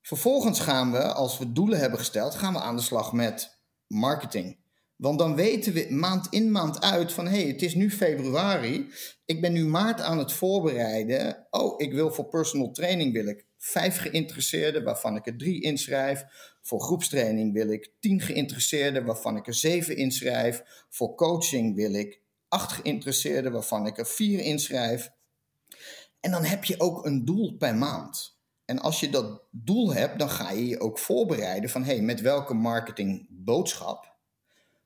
[SPEAKER 2] Vervolgens gaan we, als we doelen hebben gesteld, gaan we aan de slag met marketing. Want dan weten we maand in maand uit van hé, hey, het is nu februari. Ik ben nu maart aan het voorbereiden. Oh, ik wil voor personal training wil ik vijf geïnteresseerden, waarvan ik er drie inschrijf. Voor groepstraining wil ik tien geïnteresseerden, waarvan ik er zeven inschrijf. Voor coaching wil ik acht geïnteresseerden, waarvan ik er vier inschrijf. En dan heb je ook een doel per maand. En als je dat doel hebt, dan ga je je ook voorbereiden van hey, met welke marketingboodschap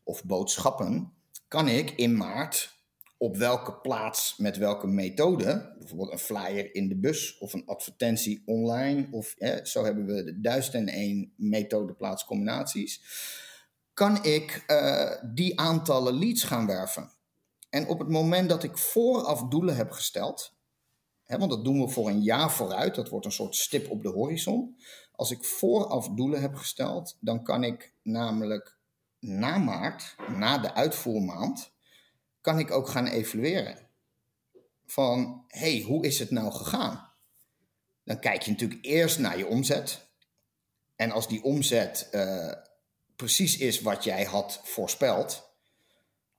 [SPEAKER 2] of boodschappen kan ik in maart op welke plaats met welke methode, bijvoorbeeld een flyer in de bus of een advertentie online, of zo hebben we de duizend en één methodeplaatscombinaties, kan ik uh, die aantallen leads gaan werven. En op het moment dat ik vooraf doelen heb gesteld, hè, want dat doen we voor een jaar vooruit, dat wordt een soort stip op de horizon. Als ik vooraf doelen heb gesteld, dan kan ik namelijk na maart, na de uitvoermaand, kan ik ook gaan evalueren. Van, hey, hoe is het nou gegaan? Dan kijk je natuurlijk eerst naar je omzet. En als die omzet uh, precies is wat jij had voorspeld,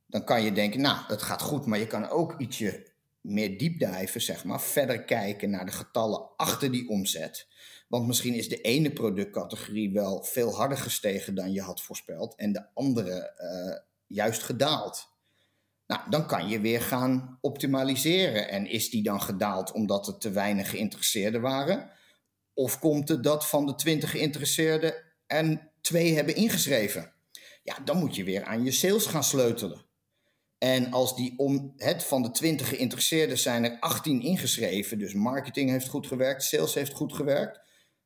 [SPEAKER 2] dan kan je denken, nou, het gaat goed, maar je kan ook ietsje meer diepdijven, zeg maar, verder kijken naar de getallen achter die omzet. Want misschien is de ene productcategorie wel veel harder gestegen dan je had voorspeld en de andere uh, juist gedaald. Nou, dan kan je weer gaan optimaliseren. En is die dan gedaald omdat er te weinig geïnteresseerden waren? Of komt het dat van de 20 geïnteresseerden en twee hebben ingeschreven? Ja, dan moet je weer aan je sales gaan sleutelen. En als die om het van de 20 geïnteresseerden zijn er 18 ingeschreven. Dus marketing heeft goed gewerkt, sales heeft goed gewerkt.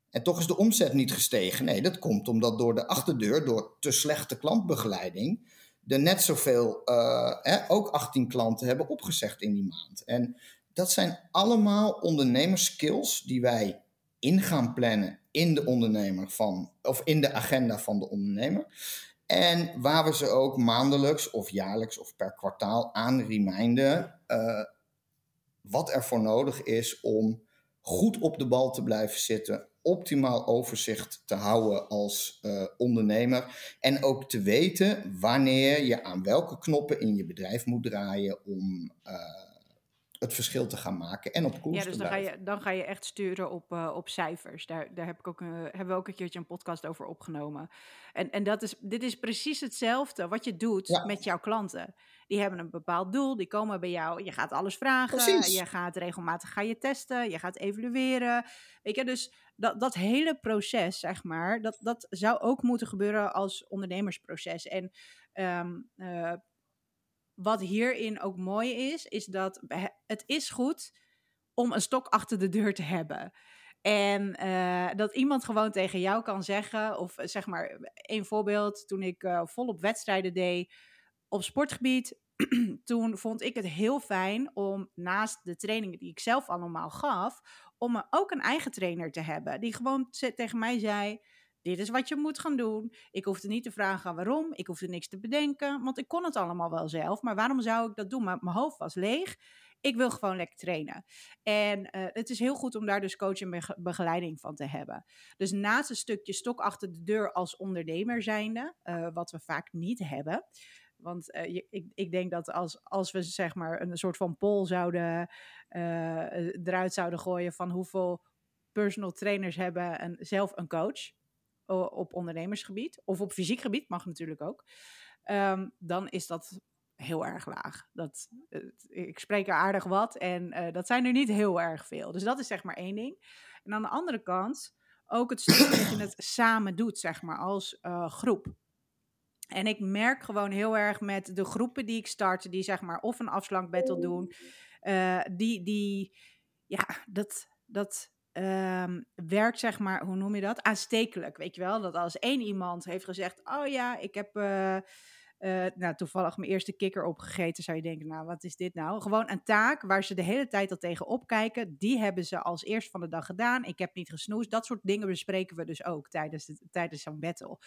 [SPEAKER 2] En toch is de omzet niet gestegen. Nee, dat komt omdat door de achterdeur, door te slechte klantbegeleiding, er net zoveel, uh, ook 18 klanten hebben opgezegd in die maand. En dat zijn allemaal ondernemerskills die wij in gaan plannen in de ondernemer van, of in de agenda van de ondernemer. En waar we ze ook maandelijks of jaarlijks of per kwartaal aan reminden uh, wat er voor nodig is om goed op de bal te blijven zitten, optimaal overzicht te houden als uh, ondernemer en ook te weten wanneer je aan welke knoppen in je bedrijf moet draaien om uh, het verschil te gaan maken en op koers
[SPEAKER 1] ja, dus
[SPEAKER 2] te
[SPEAKER 1] dan
[SPEAKER 2] blijven.
[SPEAKER 1] Ga je, dan ga je echt sturen op, uh, op cijfers. Daar, daar heb ik ook, uh, hebben we ook een keertje een podcast over opgenomen. En, en dat is, dit is precies hetzelfde wat je doet ja. met jouw klanten. Die hebben een bepaald doel, die komen bij jou. Je gaat alles vragen, precies. je gaat regelmatig ga je testen, je gaat evalueren. Weet je, dus dat, dat hele proces, zeg maar, dat, dat zou ook moeten gebeuren als ondernemersproces. En um, uh, wat hierin ook mooi is, is dat het is goed om een stok achter de deur te hebben. En uh, dat iemand gewoon tegen jou kan zeggen, of zeg maar een voorbeeld, toen ik uh, volop wedstrijden deed op sportgebied, (clears throat) toen vond ik het heel fijn om naast de trainingen die ik zelf allemaal gaf, om ook een eigen trainer te hebben. Die gewoon tegen mij zei: Dit is wat je moet gaan doen. Ik hoefde niet te vragen waarom. Ik hoefde niks te bedenken, want ik kon het allemaal wel zelf. Maar waarom zou ik dat doen? Maar mijn hoofd was leeg. Ik wil gewoon lekker trainen. En uh, het is heel goed om daar dus coach en begeleiding van te hebben. Dus naast een stukje stok achter de deur als ondernemer zijnde, uh, wat we vaak niet hebben. Want uh, je, ik, ik denk dat als, als we zeg maar een soort van poll zouden eruit zouden gooien van hoeveel personal trainers hebben en zelf een coach op ondernemersgebied of op fysiek gebied, mag natuurlijk ook. Um, dan is dat heel erg laag. Dat, ik spreek er aardig wat en uh, dat zijn er niet heel erg veel. Dus dat is zeg maar één ding. En aan de andere kant ook het stukje dat je het samen doet, zeg maar, als uh, groep. En ik merk gewoon heel erg met de groepen die ik start, die zeg maar of een afslankbattle doen, uh, die, die, ja, dat, dat um, werkt zeg maar, hoe noem je dat? Aanstekelijk, weet je wel? Dat als één iemand heeft gezegd, oh ja, ik heb... Uh, uh, nou, toevallig mijn eerste kikker opgegeten, zou je denken, nou, wat is dit nou? Gewoon een taak waar ze de hele tijd al tegen opkijken. Die hebben ze als eerst van de dag gedaan. Ik heb niet gesnoest. Dat soort dingen bespreken we dus ook tijdens, tijdens zo'n battle.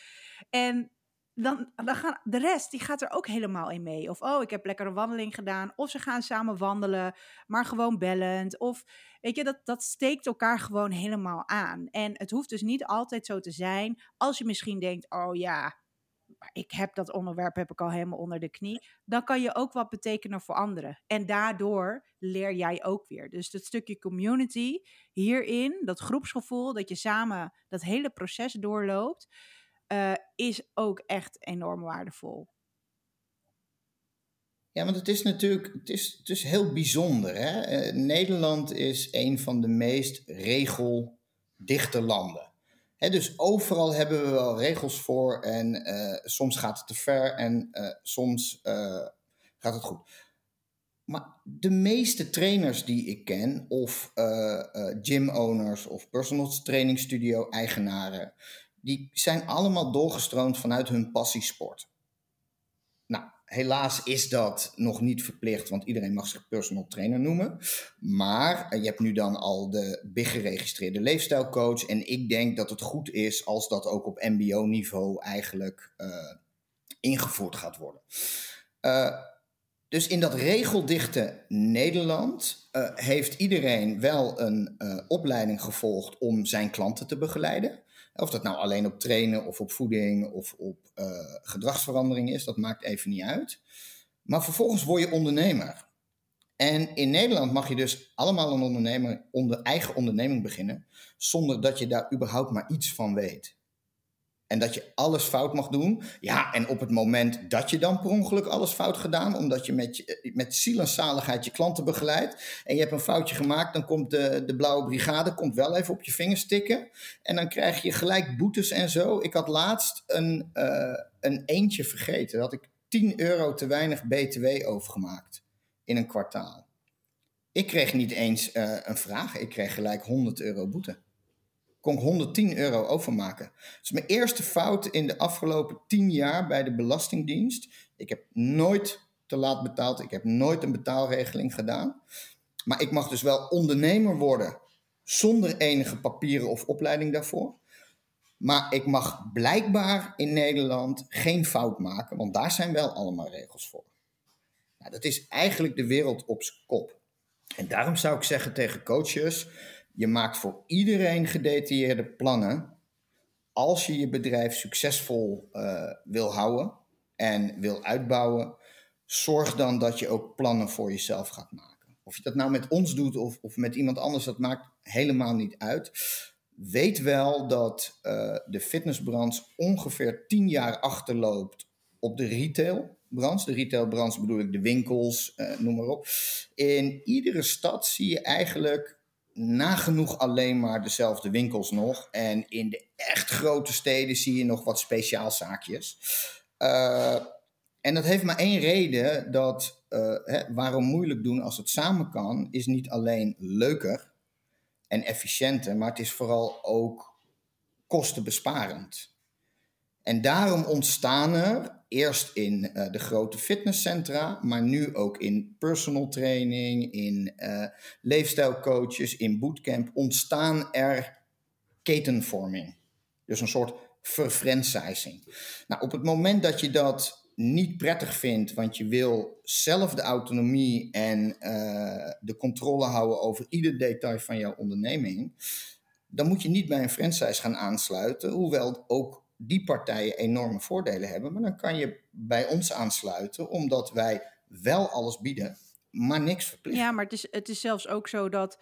[SPEAKER 1] En dan, dan gaan de rest, die gaat er ook helemaal in mee. Of, oh, ik heb lekker een wandeling gedaan. Of ze gaan samen wandelen, maar gewoon bellend. Of, weet je, dat, dat steekt elkaar gewoon helemaal aan. En het hoeft dus niet altijd zo te zijn. Als je misschien denkt, oh ja, ik heb dat onderwerp heb ik al helemaal onder de knie. Dan kan je ook wat betekenen voor anderen. En daardoor leer jij ook weer. Dus dat stukje community hierin, dat groepsgevoel, dat je samen dat hele proces doorloopt, uh, is ook echt enorm waardevol.
[SPEAKER 2] Ja, want het is natuurlijk het is, het is heel bijzonder. Hè? Uh, Nederland is een van de meest regeldichte landen dus overal hebben we wel regels voor en uh, soms gaat het te ver en soms gaat het goed. Maar de meeste trainers die ik ken, of gym-owners of personal training studio eigenaren, die zijn allemaal doorgestroomd vanuit hun passiesport. Nou, helaas is dat nog niet verplicht, want iedereen mag zich personal trainer noemen. Maar eh, je hebt nu dan al de big geregistreerde leefstijlcoach. En ik denk dat het goed is als dat ook op MBO-niveau eigenlijk uh, ingevoerd gaat worden. Uh, dus in dat regeldichte Nederland heeft iedereen wel een opleiding gevolgd om zijn klanten te begeleiden. Of dat nou alleen op trainen of op voeding of op uh, gedragsverandering is, dat maakt even niet uit. Maar vervolgens word je ondernemer. En in Nederland mag je dus allemaal een ondernemer, onder, eigen onderneming beginnen, zonder dat je daar überhaupt maar iets van weet. En dat je alles fout mag doen. Ja, en op het moment dat je dan per ongeluk alles fout gedaan, omdat je met, je, met ziel en je klanten begeleidt. En je hebt een foutje gemaakt, dan komt de, de blauwe brigade komt wel even op je vingers tikken. En dan krijg je gelijk boetes en zo. Ik had laatst een, uh, een eentje vergeten. Dat ik 10 euro te weinig BTW overgemaakt in een kwartaal. Ik kreeg niet eens uh, een vraag, ik kreeg gelijk 100 euro boete kon ik 110 euro overmaken. Dat is mijn eerste fout in de afgelopen 10 jaar bij de Belastingdienst. Ik heb nooit te laat betaald. Ik heb nooit een betaalregeling gedaan. Maar ik mag dus wel ondernemer worden zonder enige papieren of opleiding daarvoor. Maar ik mag blijkbaar in Nederland geen fout maken, want daar zijn wel allemaal regels voor. Nou, dat is eigenlijk de wereld op zijn kop. En daarom zou ik zeggen tegen coaches: je maakt voor iedereen gedetailleerde plannen. Als je je bedrijf succesvol uh, wil houden en wil uitbouwen, zorg dan dat je ook plannen voor jezelf gaat maken. Of je dat nou met ons doet of, of met iemand anders, dat maakt helemaal niet uit. Weet wel dat uh, de fitnessbranche ongeveer 10 jaar achterloopt op de retailbranche. De retailbranche bedoel ik de winkels, uh, noem maar op. In iedere stad zie je eigenlijk nagenoeg alleen maar dezelfde winkels nog. En in de echt grote steden zie je nog wat speciaalzaakjes. Uh, En dat heeft maar één reden dat uh, hè, waarom moeilijk doen als het samen kan, is niet alleen leuker en efficiënter, maar het is vooral ook kostenbesparend. En daarom ontstaan er eerst in uh, de grote fitnesscentra, maar nu ook in personal training, in uh, leefstijlcoaches, in bootcamp, ontstaan er ketenvorming. Dus een soort verfranchising. Nou, op het moment dat je dat niet prettig vindt, want je wil zelf de autonomie en uh, de controle houden over ieder detail van jouw onderneming, dan moet je niet bij een franchise gaan aansluiten, hoewel ook die partijen enorme voordelen hebben. Maar dan kan je bij ons aansluiten, omdat wij wel alles bieden, maar niks verplichten.
[SPEAKER 1] Ja, maar het is, het is zelfs ook zo dat,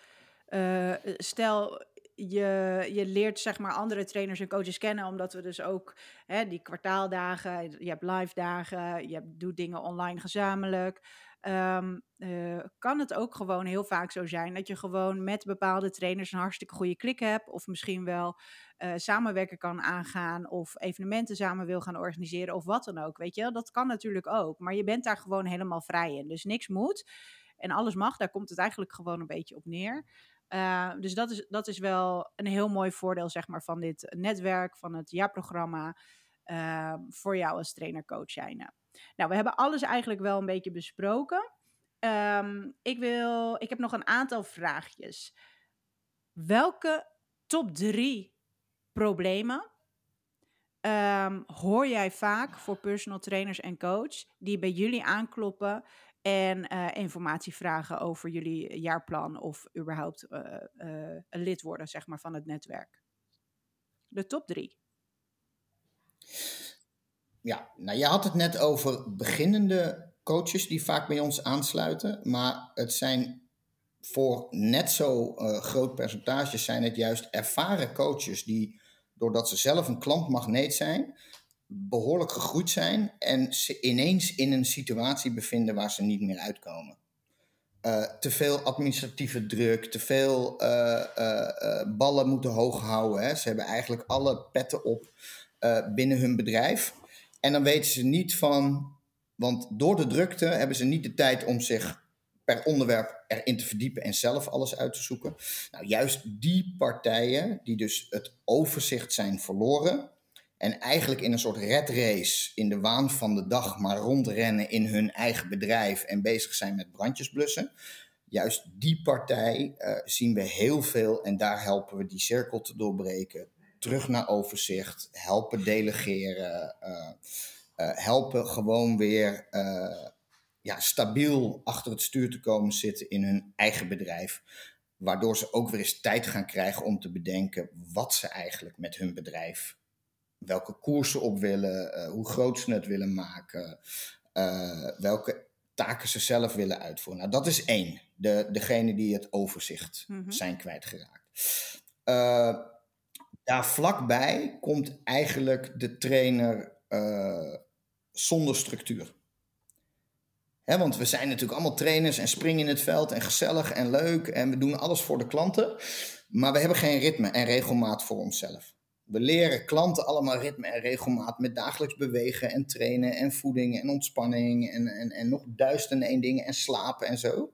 [SPEAKER 1] uh, stel je, je leert zeg maar andere trainers en coaches kennen, omdat we dus ook hè, die kwartaaldagen, je hebt live dagen, je hebt, doet dingen online gezamenlijk. Um, uh, kan het ook gewoon heel vaak zo zijn dat je gewoon met bepaalde trainers een hartstikke goede klik hebt, of misschien wel uh, samenwerken kan aangaan, of evenementen samen wil gaan organiseren, of wat dan ook. Weet je, dat kan natuurlijk ook, maar je bent daar gewoon helemaal vrij in. Dus niks moet en alles mag, daar komt het eigenlijk gewoon een beetje op neer. Uh, dus dat is, dat is wel een heel mooi voordeel zeg maar, van dit netwerk, van het jaarprogramma, uh, voor jou als trainer-coach zijn. Nou, we hebben alles eigenlijk wel een beetje besproken. Um, ik, wil, ik heb nog een aantal vraagjes. Welke top drie problemen um, hoor jij vaak voor personal trainers en coach die bij jullie aankloppen en uh, informatie vragen over jullie jaarplan of überhaupt uh, uh, een lid worden zeg maar, van het netwerk? De top drie.
[SPEAKER 2] Ja, nou je had het net over beginnende coaches die vaak bij ons aansluiten, maar het zijn voor net zo groot percentage zijn het juist ervaren coaches die doordat ze zelf een klantmagneet zijn, behoorlijk gegroeid zijn en ze ineens in een situatie bevinden waar ze niet meer uitkomen. Uh, te veel administratieve druk, te veel uh, ballen moeten hoog houden. Hè. Ze hebben eigenlijk alle petten op binnen hun bedrijf. En dan weten ze niet van, want door de drukte hebben ze niet de tijd om zich per onderwerp erin te verdiepen en zelf alles uit te zoeken. Nou, juist die partijen die dus het overzicht zijn verloren, en eigenlijk in een soort red race, in de waan van de dag, maar rondrennen in hun eigen bedrijf en bezig zijn met brandjes blussen. Juist die partij uh, zien we heel veel en daar helpen we die cirkel te doorbreken. Terug naar overzicht, helpen delegeren, uh, uh, helpen gewoon weer ja, stabiel achter het stuur te komen zitten in hun eigen bedrijf. Waardoor ze ook weer eens tijd gaan krijgen om te bedenken wat ze eigenlijk met hun bedrijf welke koersen op willen, hoe groot ze het willen maken, welke taken ze zelf willen uitvoeren. Nou, dat is één, de, degene die het overzicht mm -hmm. zijn kwijtgeraakt. Uh, daar vlakbij komt eigenlijk de trainer zonder structuur. Hè, want we zijn natuurlijk allemaal trainers en springen in het veld en gezellig en leuk en we doen alles voor de klanten. Maar we hebben geen ritme en regelmaat voor onszelf. We leren klanten allemaal ritme en regelmaat met dagelijks bewegen en trainen en voeding en ontspanning en, en, en nog duizenden één dingen en slapen en zo.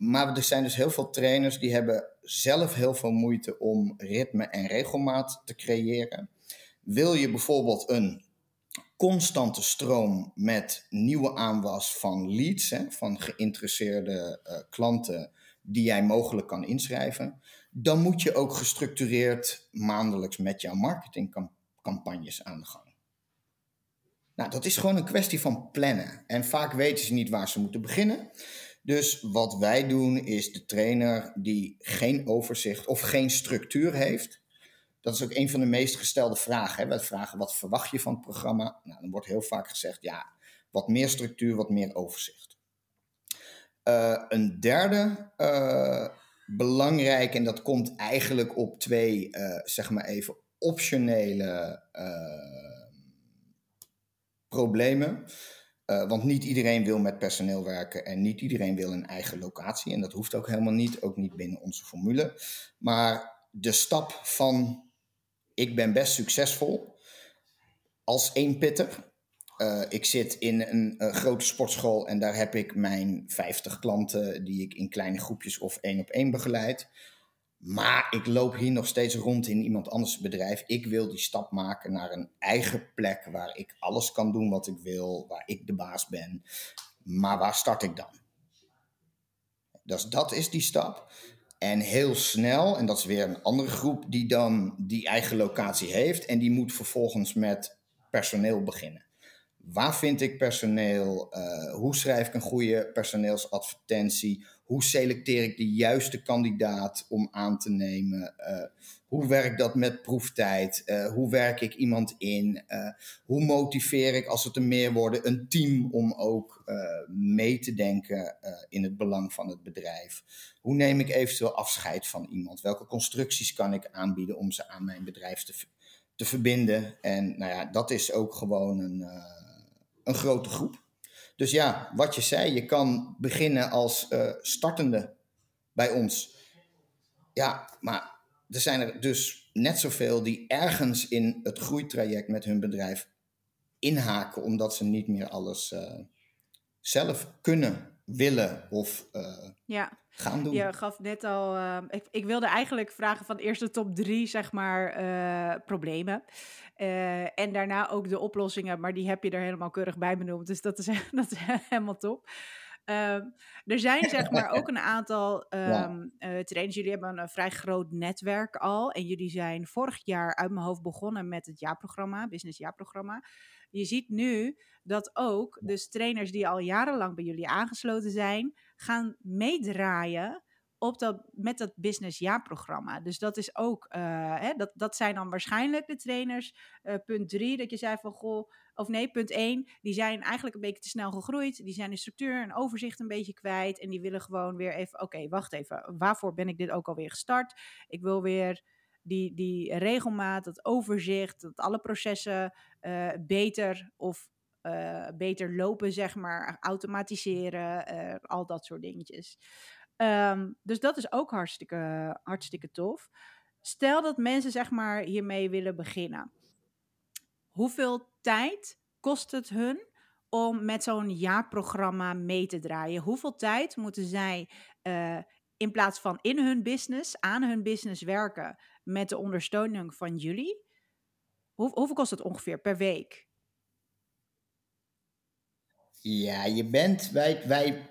[SPEAKER 2] Maar er zijn dus heel veel trainers die hebben zelf heel veel moeite om ritme en regelmaat te creëren. Wil je bijvoorbeeld een constante stroom met nieuwe aanwas van leads, hè, van geïnteresseerde uh, klanten die jij mogelijk kan inschrijven, dan moet je ook gestructureerd maandelijks met jouw marketingcampagnes aan de gang. Nou, dat is gewoon een kwestie van plannen. En vaak weten ze niet waar ze moeten beginnen. Dus wat wij doen is de trainer die geen overzicht of geen structuur heeft. Dat is ook een van de meest gestelde vragen. We vragen wat verwacht je van het programma? Nou, dan wordt heel vaak gezegd ja, wat meer structuur, wat meer overzicht. Uh, een derde uh, belangrijk en dat komt eigenlijk op twee, uh, zeg maar even, optionele problemen. Uh, want niet iedereen wil met personeel werken en niet iedereen wil een eigen locatie. En dat hoeft ook helemaal niet, ook niet binnen onze formule. Maar de stap van ik ben best succesvol als één pitter uh, ik zit in een uh, grote sportschool en daar heb ik mijn 50 klanten die ik in kleine groepjes of één op één begeleid. Maar ik loop hier nog steeds rond in iemand anders bedrijf. Ik wil die stap maken naar een eigen plek waar ik alles kan doen wat ik wil, waar ik de baas ben. Maar waar start ik dan? Dus dat is die stap. En heel snel, en dat is weer een andere groep die dan die eigen locatie heeft. En die moet vervolgens met personeel beginnen. Waar vind ik personeel? Uh, hoe schrijf ik een goede personeelsadvertentie? Hoe selecteer ik de juiste kandidaat om aan te nemen? Uh, hoe werkt dat met proeftijd? Uh, hoe werk ik iemand in? hoe motiveer ik, als het er meer worden, een team om ook mee te denken in het belang van het bedrijf? Hoe neem ik eventueel afscheid van iemand? Welke constructies kan ik aanbieden om ze aan mijn bedrijf te, te verbinden? En nou ja, dat is ook gewoon een een grote groep. Dus ja, wat je zei, je kan beginnen als uh, startende bij ons. Ja, maar er zijn er dus net zoveel die ergens in het groeitraject met hun bedrijf inhaken, omdat ze niet meer alles uh, zelf kunnen, willen of uh, ja. gaan doen.
[SPEAKER 1] Je gaf net al, ik, ik, wilde eigenlijk vragen van eerst de top drie, zeg maar, problemen. Uh, en daarna ook de oplossingen, maar die heb je er helemaal keurig bij benoemd. Dus dat is, (laughs) dat is helemaal top. Uh, er zijn zeg maar ook een aantal um, (laughs) ja. uh, trainers. Jullie hebben een, vrij groot netwerk al. En jullie zijn vorig jaar uit mijn hoofd begonnen met het jaarprogramma, Business Jaarprogramma. Je ziet nu dat ook dus trainers die al jarenlang bij jullie aangesloten zijn, gaan meedraaien op dat, met dat business jaarprogramma. Dus dat is ook, uh, hè, dat, dat zijn dan waarschijnlijk de trainers. Uh, punt drie, dat je zei van goh, of nee, punt één, die zijn eigenlijk een beetje te snel gegroeid. Die zijn de structuur en overzicht een beetje kwijt. En die willen gewoon weer even, oké, wacht even, waarvoor ben ik dit ook alweer gestart? Ik wil weer die, die regelmaat, dat overzicht, dat alle processen uh, beter of beter lopen, zeg maar, automatiseren, al dat soort dingetjes. Um, dus dat is ook hartstikke, hartstikke tof. Stel dat mensen zeg maar hiermee willen beginnen. Hoeveel tijd kost het hun om met zo'n jaarprogramma mee te draaien? Hoeveel tijd moeten zij uh, in plaats van in hun business, aan hun business werken met de ondersteuning van jullie? Hoe, hoeveel kost het ongeveer per week?
[SPEAKER 2] Ja, je bent, wij, wij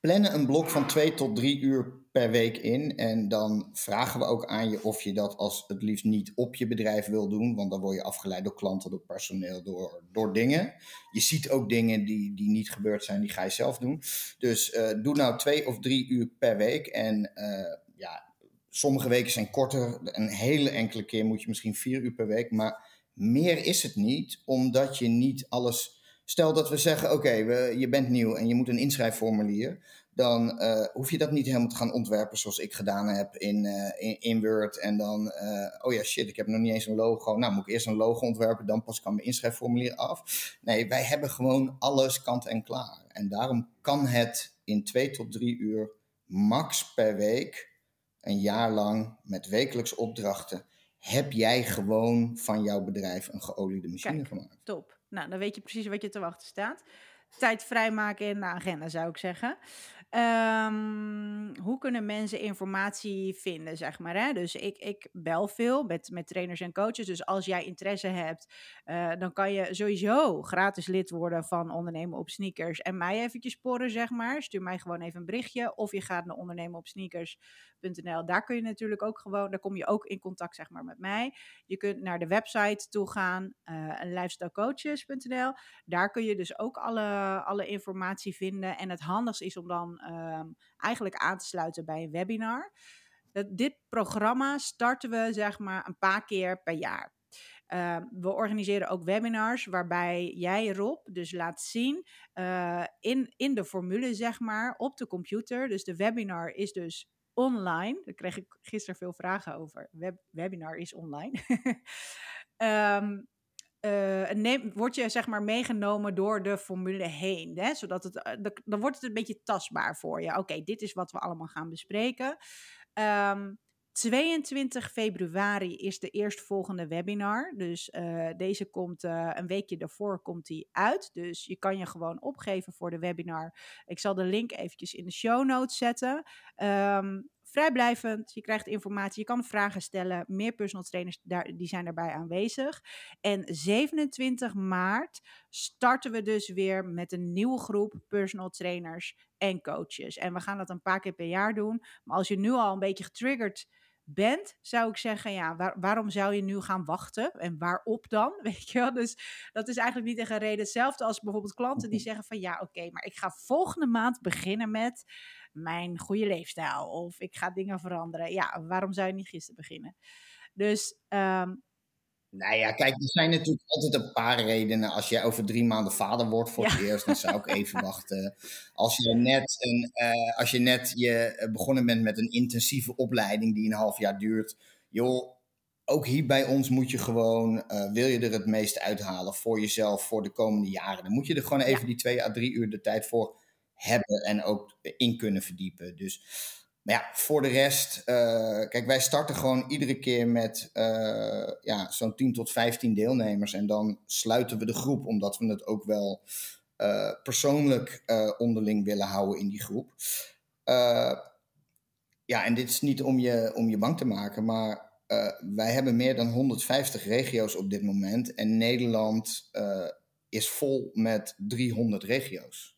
[SPEAKER 2] plannen een blok van twee tot drie uur per week in. En dan vragen we ook aan je of je dat als het liefst niet op je bedrijf wil doen. Want dan word je afgeleid door klanten, door personeel, door, door dingen. Je ziet ook dingen die, die niet gebeurd zijn, die ga je zelf doen. Dus uh, doe nou twee of drie uur per week. En uh, ja, sommige weken zijn korter. Een hele enkele keer moet je misschien vier uur per week. Maar meer is het niet, omdat je niet alles Stel dat we zeggen, oké, je bent nieuw en je moet een inschrijfformulier. Dan uh, hoef je dat niet helemaal te gaan ontwerpen zoals ik gedaan heb in, uh, in, in, Word. En dan, uh, oh ja, shit, ik heb nog niet eens een logo. Nou, moet ik eerst een logo ontwerpen, dan pas kan mijn inschrijfformulier af. Nee, wij hebben gewoon alles kant en klaar. En daarom kan het in twee tot drie uur max per week, een jaar lang, met wekelijks opdrachten, heb jij gewoon van jouw bedrijf een geoliede machine
[SPEAKER 1] Kijk,
[SPEAKER 2] gemaakt.
[SPEAKER 1] Top. Nou, dan weet je precies wat je te wachten staat. Tijd vrijmaken in de agenda, zou ik zeggen. Um, hoe kunnen mensen informatie vinden, zeg maar? Hè? Dus ik, ik bel veel met, met trainers en coaches. Dus als jij interesse hebt, uh, dan kan je sowieso gratis lid worden van Ondernemen op Sneakers. En mij eventjes sporen, zeg maar. Stuur mij gewoon even een berichtje. Of je gaat naar ondernemen op Daar kun je natuurlijk ook gewoon, daar kom je ook in contact, zeg maar, met mij. Je kunt naar de website toe gaan, uh, lifestylecoaches.nl. Daar kun je dus ook alle, alle informatie vinden. En het handigste is om dan um, eigenlijk aan te sluiten bij een webinar. Dat, dit programma starten we zeg maar een paar keer per jaar. Uh, we organiseren ook webinars waarbij jij Rob dus laat zien uh, in, in de formule zeg maar op de computer. Dus de webinar is dus online. Daar kreeg ik gisteren veel vragen over. Web, webinar is online. (laughs) um, uh, neem, word je zeg maar meegenomen door de formule heen. Hè? Zodat het, uh, dan wordt het een beetje tastbaar voor je. Oké, dit is wat we allemaal gaan bespreken. Um, 22 februari is de eerstvolgende webinar. Dus uh, deze komt uh, een weekje daarvoor komt die uit. Dus je kan je gewoon opgeven voor de webinar. Ik zal de link eventjes in de show notes zetten. Um, vrijblijvend, je krijgt informatie, je kan vragen stellen. Meer personal trainers daar, die zijn daarbij aanwezig. En 27 maart starten we dus weer met een nieuwe groep personal trainers en coaches. En we gaan dat een paar keer per jaar doen. Maar als je nu al een beetje getriggerd bent, zou ik zeggen, ja, waarom zou je nu gaan wachten? En waarop dan? (laughs) Weet je wel? Dus dat is eigenlijk niet echt een reden. Hetzelfde als bijvoorbeeld klanten die zeggen van, ja, oké, maar ik ga volgende maand beginnen met mijn goede leefstijl. Of ik ga dingen veranderen. Ja, waarom zou je niet gisteren beginnen? Dus um,
[SPEAKER 2] nou ja, kijk, er zijn natuurlijk altijd een paar redenen. Als je over drie maanden vader wordt voor het eerst, dan zou ik even (laughs) wachten. Als je net, een, uh, als je, net je eh, begonnen bent met een intensieve opleiding die een half jaar duurt. Joh, ook hier bij ons moet je gewoon, uh, wil je er het meeste uithalen voor jezelf voor de komende jaren. Dan moet je er gewoon even die twee à drie uur de tijd voor hebben en ook in kunnen verdiepen. Dus maar ja, voor de rest, uh, kijk, wij starten gewoon iedere keer met uh, ja, zo'n 10 tot 15 deelnemers. En dan sluiten we de groep, omdat we het ook wel uh, persoonlijk onderling willen houden in die groep. ja, en dit is niet om je, om je bang te maken, maar wij hebben meer dan 150 regio's op dit moment. En Nederland is vol met 300 regio's.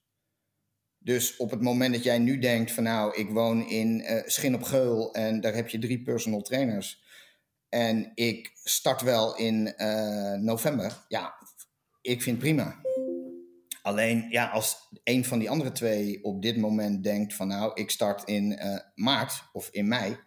[SPEAKER 2] Dus op het moment dat jij nu denkt van nou, ik woon in uh, Schin op Geul en daar heb je drie personal trainers. En ik start wel in uh, november. Ja, ik vind prima. Alleen ja, als een van die andere twee op dit moment denkt van nou, ik start in uh, maart of in mei.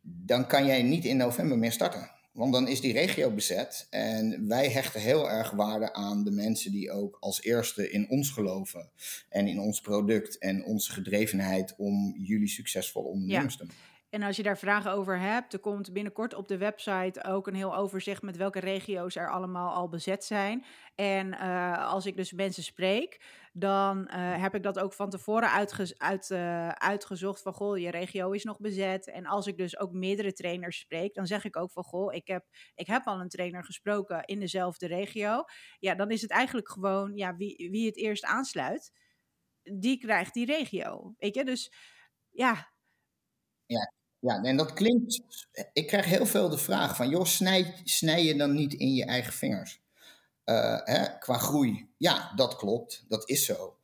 [SPEAKER 2] Dan kan jij niet in november meer starten. Want dan is die regio bezet. En wij hechten heel erg waarde aan de mensen die ook als eerste in ons geloven. En in ons product en onze gedrevenheid om jullie succesvolle ondernemers te maken.
[SPEAKER 1] En als je daar vragen over hebt, er komt binnenkort op de website ook een heel overzicht met welke regio's er allemaal al bezet zijn. En uh, als ik dus mensen spreek, dan uh, heb ik dat ook van tevoren uit, uh, uitgezocht van goh, je regio is nog bezet. En als ik dus ook meerdere trainers spreek, dan zeg ik ook van goh, ik heb, ik heb al een trainer gesproken in dezelfde regio. Ja, dan is het eigenlijk gewoon ja, wie, wie het eerst aansluit, die krijgt die regio. Weet je, dus ja.
[SPEAKER 2] Ja, ja, en dat klinkt. Ik krijg heel veel de vraag van: joh, snij, snij je dan niet in je eigen vingers? Hè, qua groei. Ja, dat klopt. Dat is zo.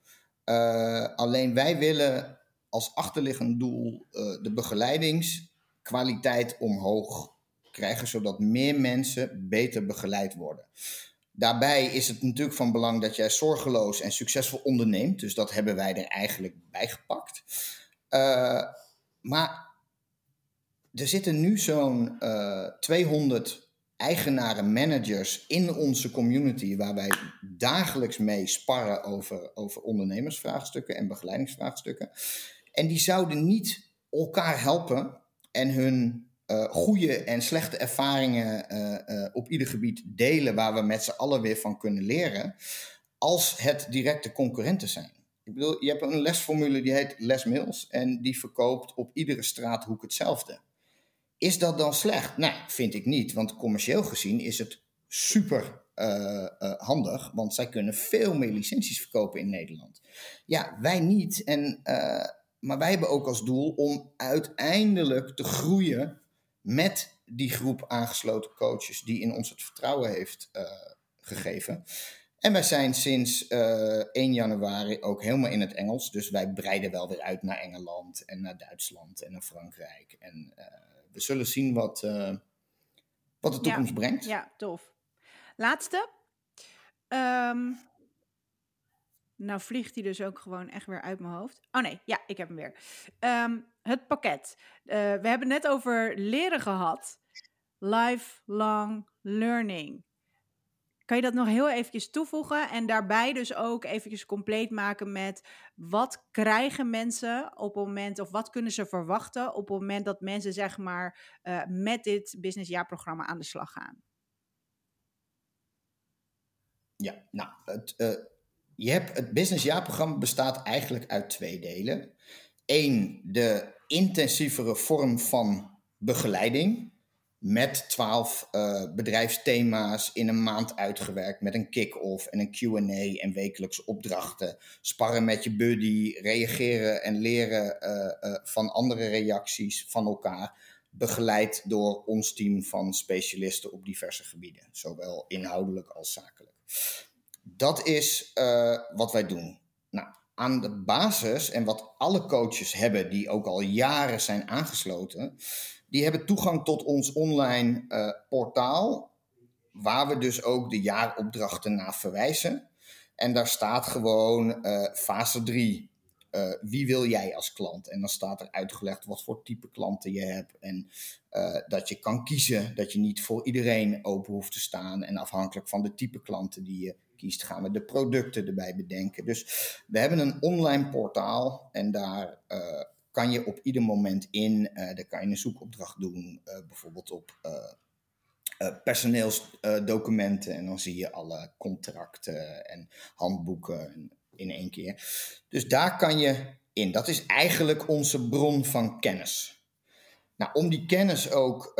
[SPEAKER 2] Uh, alleen wij willen als achterliggend doel uh, de begeleidingskwaliteit omhoog krijgen, zodat meer mensen beter begeleid worden. Daarbij is het natuurlijk van belang dat jij zorgeloos en succesvol onderneemt. Dus dat hebben wij er eigenlijk bij gepakt. maar er zitten nu zo'n uh, 200 eigenaren, managers in onze community, waar wij dagelijks mee sparren over, over ondernemersvraagstukken en begeleidingsvraagstukken. En die zouden niet elkaar helpen en hun uh, goede en slechte ervaringen uh, uh, op ieder gebied delen, waar we met z'n allen weer van kunnen leren, als het directe concurrenten zijn. Ik bedoel, je hebt een lesformule die heet Les Mills en die verkoopt op iedere straathoek hetzelfde. Is dat dan slecht? Nee, vind ik niet. Want commercieel gezien is het super uh, uh, handig. Want zij kunnen veel meer licenties verkopen in Nederland. Ja, wij niet. En, uh, maar wij hebben ook als doel om uiteindelijk te groeien met die groep aangesloten coaches die in ons het vertrouwen heeft gegeven. En wij zijn sinds 1 januari ook helemaal in het Engels. Dus wij breiden wel weer uit naar Engeland en naar Duitsland en naar Frankrijk. En we zullen zien wat, uh, wat de toekomst
[SPEAKER 1] ja,
[SPEAKER 2] brengt.
[SPEAKER 1] Ja, tof. Laatste. Um, nou vliegt hij dus ook gewoon echt weer uit mijn hoofd. Oh nee, ja, ik heb hem weer. Um, het pakket. Uh, we hebben net over leren gehad. Lifelong learning. Kan je dat nog heel eventjes toevoegen en daarbij dus ook eventjes compleet maken met wat krijgen mensen op het moment of wat kunnen ze verwachten op het moment dat mensen zeg maar uh, met dit businessjaarprogramma aan de slag gaan?
[SPEAKER 2] Ja, nou, het, uh, je hebt, het businessjaarprogramma bestaat eigenlijk uit twee delen. Eén, de intensievere vorm van begeleiding met twaalf uh, bedrijfsthema's in een maand uitgewerkt met een kick-off en een Q&A en wekelijkse opdrachten. Sparren met je buddy, reageren en leren uh, uh, van andere reacties van elkaar. Begeleid door ons team van specialisten op diverse gebieden, zowel inhoudelijk als zakelijk. Dat is wat wij doen. Aan de basis en wat alle coaches hebben die ook al jaren zijn aangesloten, die hebben toegang tot ons online uh, portaal, waar we dus ook de jaaropdrachten naar verwijzen. En daar staat gewoon uh, fase 3. Uh, eh, wie wil jij als klant? En dan staat er uitgelegd wat voor type klanten je hebt. En dat je kan kiezen, dat je niet voor iedereen open hoeft te staan. En afhankelijk van de type klanten die je kiest, gaan we de producten erbij bedenken. Dus we hebben een online portaal en daar kan je op ieder moment in. Uh, daar kan je een zoekopdracht doen, uh, bijvoorbeeld op personeelsdocumenten. en dan zie je alle contracten en handboeken in één keer. Dus daar kan je in. Dat is eigenlijk onze bron van kennis. Nou, om die kennis ook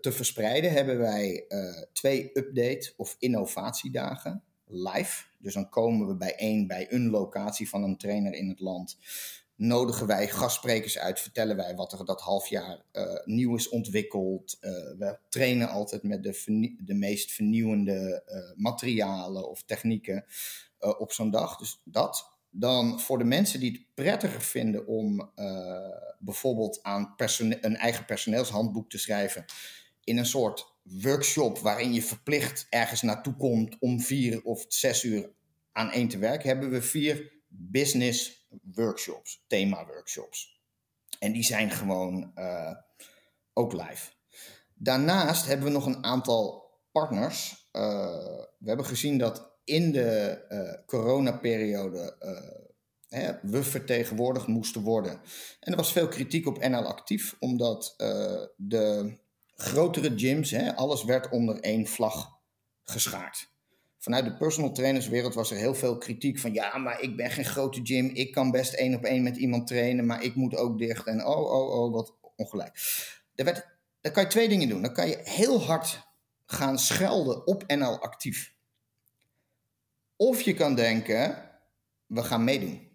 [SPEAKER 2] te verspreiden, hebben wij twee update- of innovatiedagen live. Dus dan komen we bijeen bij een locatie van een trainer in het land nodigen wij gastsprekers uit, vertellen wij wat er dat half jaar uh, nieuw is ontwikkeld. Uh, we trainen altijd met de, de meest vernieuwende uh, materialen of technieken op zo'n dag. Dus dat. Dan voor de mensen die het prettiger vinden om bijvoorbeeld aan een eigen personeelshandboek te schrijven in een soort workshop waarin je verplicht ergens naartoe komt om vier of zes uur aan één te werken, hebben we vier business workshops, thema-workshops. En die zijn gewoon uh, ook live. Daarnaast hebben we nog een aantal partners. Uh, we hebben gezien dat in de uh, coronaperiode we vertegenwoordigd moesten worden. En er was veel kritiek op NL Actief, omdat de grotere gyms, hè, alles werd onder één vlag geschaard vanuit de personal trainerswereld was er heel veel kritiek van ja, maar ik ben geen grote gym, ik kan best één op één met iemand trainen, maar ik moet ook dicht en oh, oh, oh, wat ongelijk. Er werd, dan kan je twee dingen doen. Dan kan je heel hard gaan schelden op NL actief. Of je kan denken, we gaan meedoen.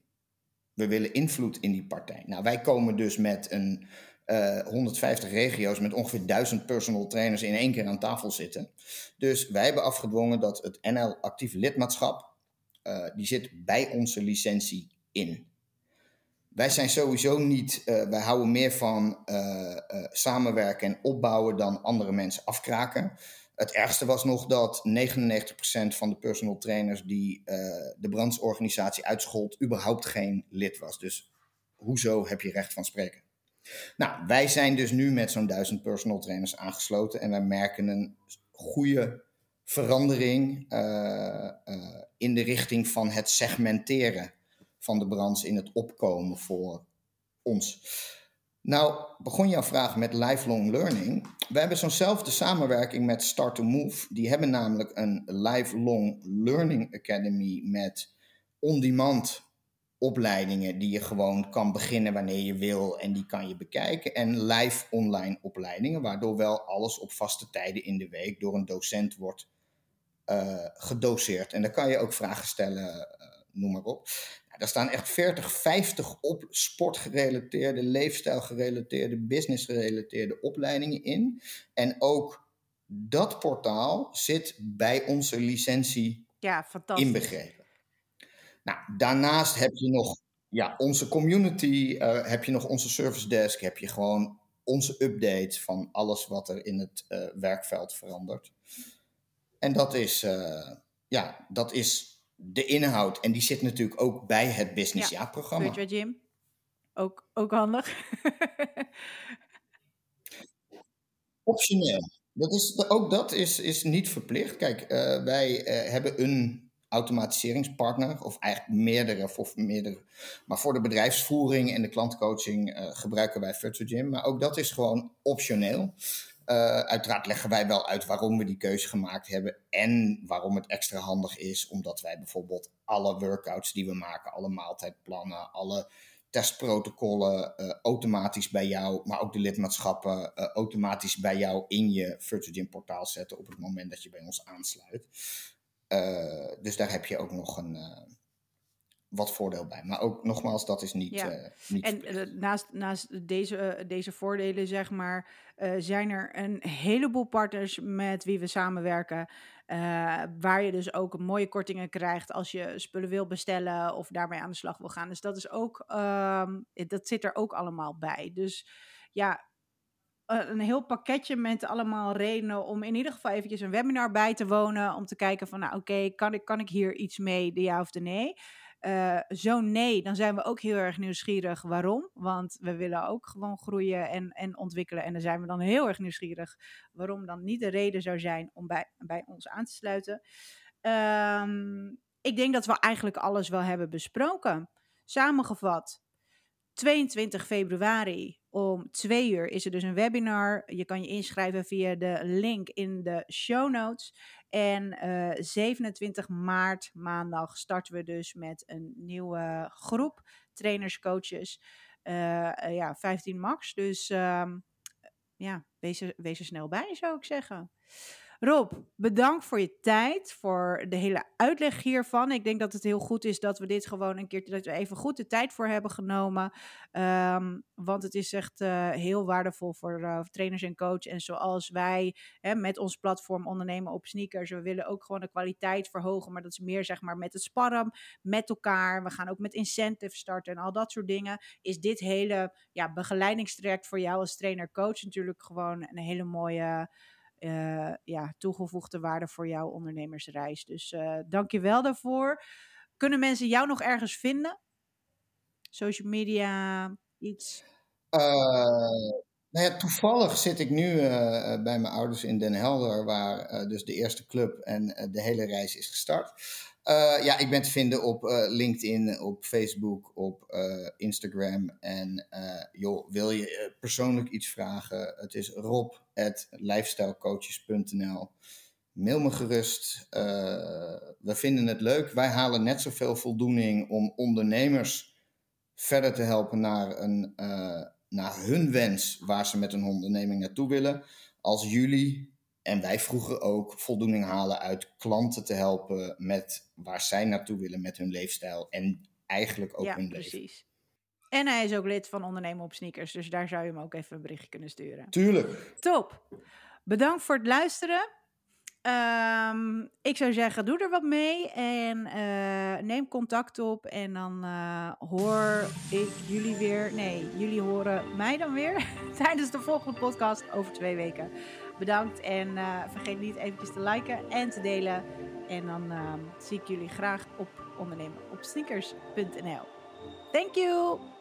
[SPEAKER 2] We willen invloed in die partij. Nou, wij komen dus met een 150 eh, regio's met ongeveer 1000 personal trainers in één keer aan tafel zitten. Dus wij hebben afgedwongen dat het NL actief lidmaatschap, uh, die zit bij onze licentie in. Wij zijn sowieso niet, uh, wij houden meer van samenwerken en opbouwen dan andere mensen afkraken. Het ergste was nog dat 99% van de personal trainers die de brandsorganisatie uitschold, überhaupt geen lid was. Dus hoezo heb je recht van spreken? Nou, wij zijn dus nu met zo'n duizend personal trainers aangesloten en wij merken een goede verandering uh, uh, in de richting van het segmenteren van de branche in het opkomen voor ons. Nou, begon jouw vraag met lifelong learning. We hebben zo'nzelfde samenwerking met Start to Move. Die hebben namelijk een lifelong learning academy met on-demand opleidingen die je gewoon kan beginnen wanneer je wil en die kan je bekijken. En live online opleidingen, waardoor wel alles op vaste tijden in de week door een docent wordt uh, gedoseerd. En dan kan je ook vragen stellen, uh, noem maar op. Nou, daar staan echt 40, 50 op sportgerelateerde, leefstijlgerelateerde, businessgerelateerde opleidingen in. En ook dat portaal zit bij onze licentie
[SPEAKER 1] ja, fantastisch.
[SPEAKER 2] inbegrepen. Nou, daarnaast heb je nog ja, onze community, uh, heb je nog onze service desk, heb je gewoon onze update van alles wat er in het uh, werkveld verandert. En dat is, uh, ja, dat is de inhoud. En die zit natuurlijk ook bij het Business ja, programma
[SPEAKER 1] Weet je Jim? Ook, ook handig. (laughs)
[SPEAKER 2] Optioneel. Dat is, ook dat is, is niet verplicht. Kijk, wij hebben een automatiseringspartner, of eigenlijk meerdere, of meerdere. Maar voor de bedrijfsvoering en de klantcoaching uh, gebruiken wij Gym. Maar ook dat is gewoon optioneel. Uh, uiteraard leggen wij wel uit waarom we die keuze gemaakt hebben en waarom het extra handig is, omdat wij bijvoorbeeld alle workouts die we maken, alle maaltijdplannen, alle testprotocollen automatisch bij jou, maar ook de lidmaatschappen automatisch bij jou in je Virtual Gym portaal zetten op het moment dat je bij ons aansluit. Dus daar heb je ook nog een wat voordeel bij. Maar ook nogmaals, dat is niet. Ja. Uh, niet
[SPEAKER 1] en naast, naast deze, deze voordelen, zeg maar, zijn er een heleboel partners met wie we samenwerken. waar je dus ook mooie kortingen krijgt als je spullen wil bestellen of daarmee aan de slag wil gaan. Dus dat is ook, ehm, dat zit er ook allemaal bij. Dus ja, een heel pakketje met allemaal redenen om in ieder geval eventjes een webinar bij te wonen. Om te kijken van, nou oké, kan, ik, kan ik hier iets mee, de ja of de nee? Uh, zo nee, dan zijn we ook heel erg nieuwsgierig. Waarom? Want we willen ook gewoon groeien en, en ontwikkelen. En dan zijn we dan heel erg nieuwsgierig waarom dan niet de reden zou zijn om bij, bij ons aan te sluiten. Um, ik denk dat we eigenlijk alles wel hebben besproken. Samengevat, 22 februari om 2 uur is er dus een webinar. Je kan je inschrijven via de link in de show notes. En 27 eh, maart, maandag, starten we dus met een nieuwe groep trainers, coaches. Uh, ja, 15 max. Dus ehm, ja, wees er snel bij, zou ik zeggen. Rob, bedankt voor je tijd, voor de hele uitleg hiervan. Ik denk dat het heel goed is dat we dit gewoon een keer, dat we even goed de tijd voor hebben genomen. Um, want het is echt uh, heel waardevol voor uh, trainers en coach. En zoals wij hè, met ons platform ondernemen op sneakers, we willen ook gewoon de kwaliteit verhogen. Maar dat is meer zeg maar met het sparren, met elkaar. We gaan ook met incentives starten en al dat soort dingen. Is dit hele ja, begeleidingstraject voor jou als trainer-coach natuurlijk gewoon een hele mooie uh, ja, toegevoegde waarde voor jouw ondernemersreis. Dus uh, dank je wel daarvoor. Kunnen mensen jou nog ergens vinden? Social media, iets?
[SPEAKER 2] Uh, nou ja, toevallig zit ik nu bij mijn ouders in Den Helder, waar dus de eerste club en de hele reis is gestart. Ja, ik ben te vinden op LinkedIn, op Facebook, op Instagram. En joh, wil je persoonlijk iets vragen? Het is rob.lifestylecoaches.nl. Mail me gerust. we vinden het leuk. Wij halen net zoveel voldoening om ondernemers verder te helpen naar, een, naar hun wens waar ze met een onderneming naartoe willen. Als jullie en wij vroeger ook voldoening halen uit klanten te helpen met waar zij naartoe willen met hun leefstijl en eigenlijk ook ja, hun precies. leven.
[SPEAKER 1] En hij is ook lid van Ondernemen op Sneakers, dus daar zou je hem ook even een berichtje kunnen sturen.
[SPEAKER 2] Tuurlijk.
[SPEAKER 1] Top. Bedankt voor het luisteren. Um, ik zou zeggen, doe er wat mee en uh, neem contact op. En dan uh, hoor ik jullie weer. Nee, jullie horen mij dan weer (laughs) tijdens de volgende podcast over twee weken. Bedankt en uh, vergeet niet eventjes te liken en te delen. En dan zie ik jullie graag op ondernemen op sneakers.nl. Thank you!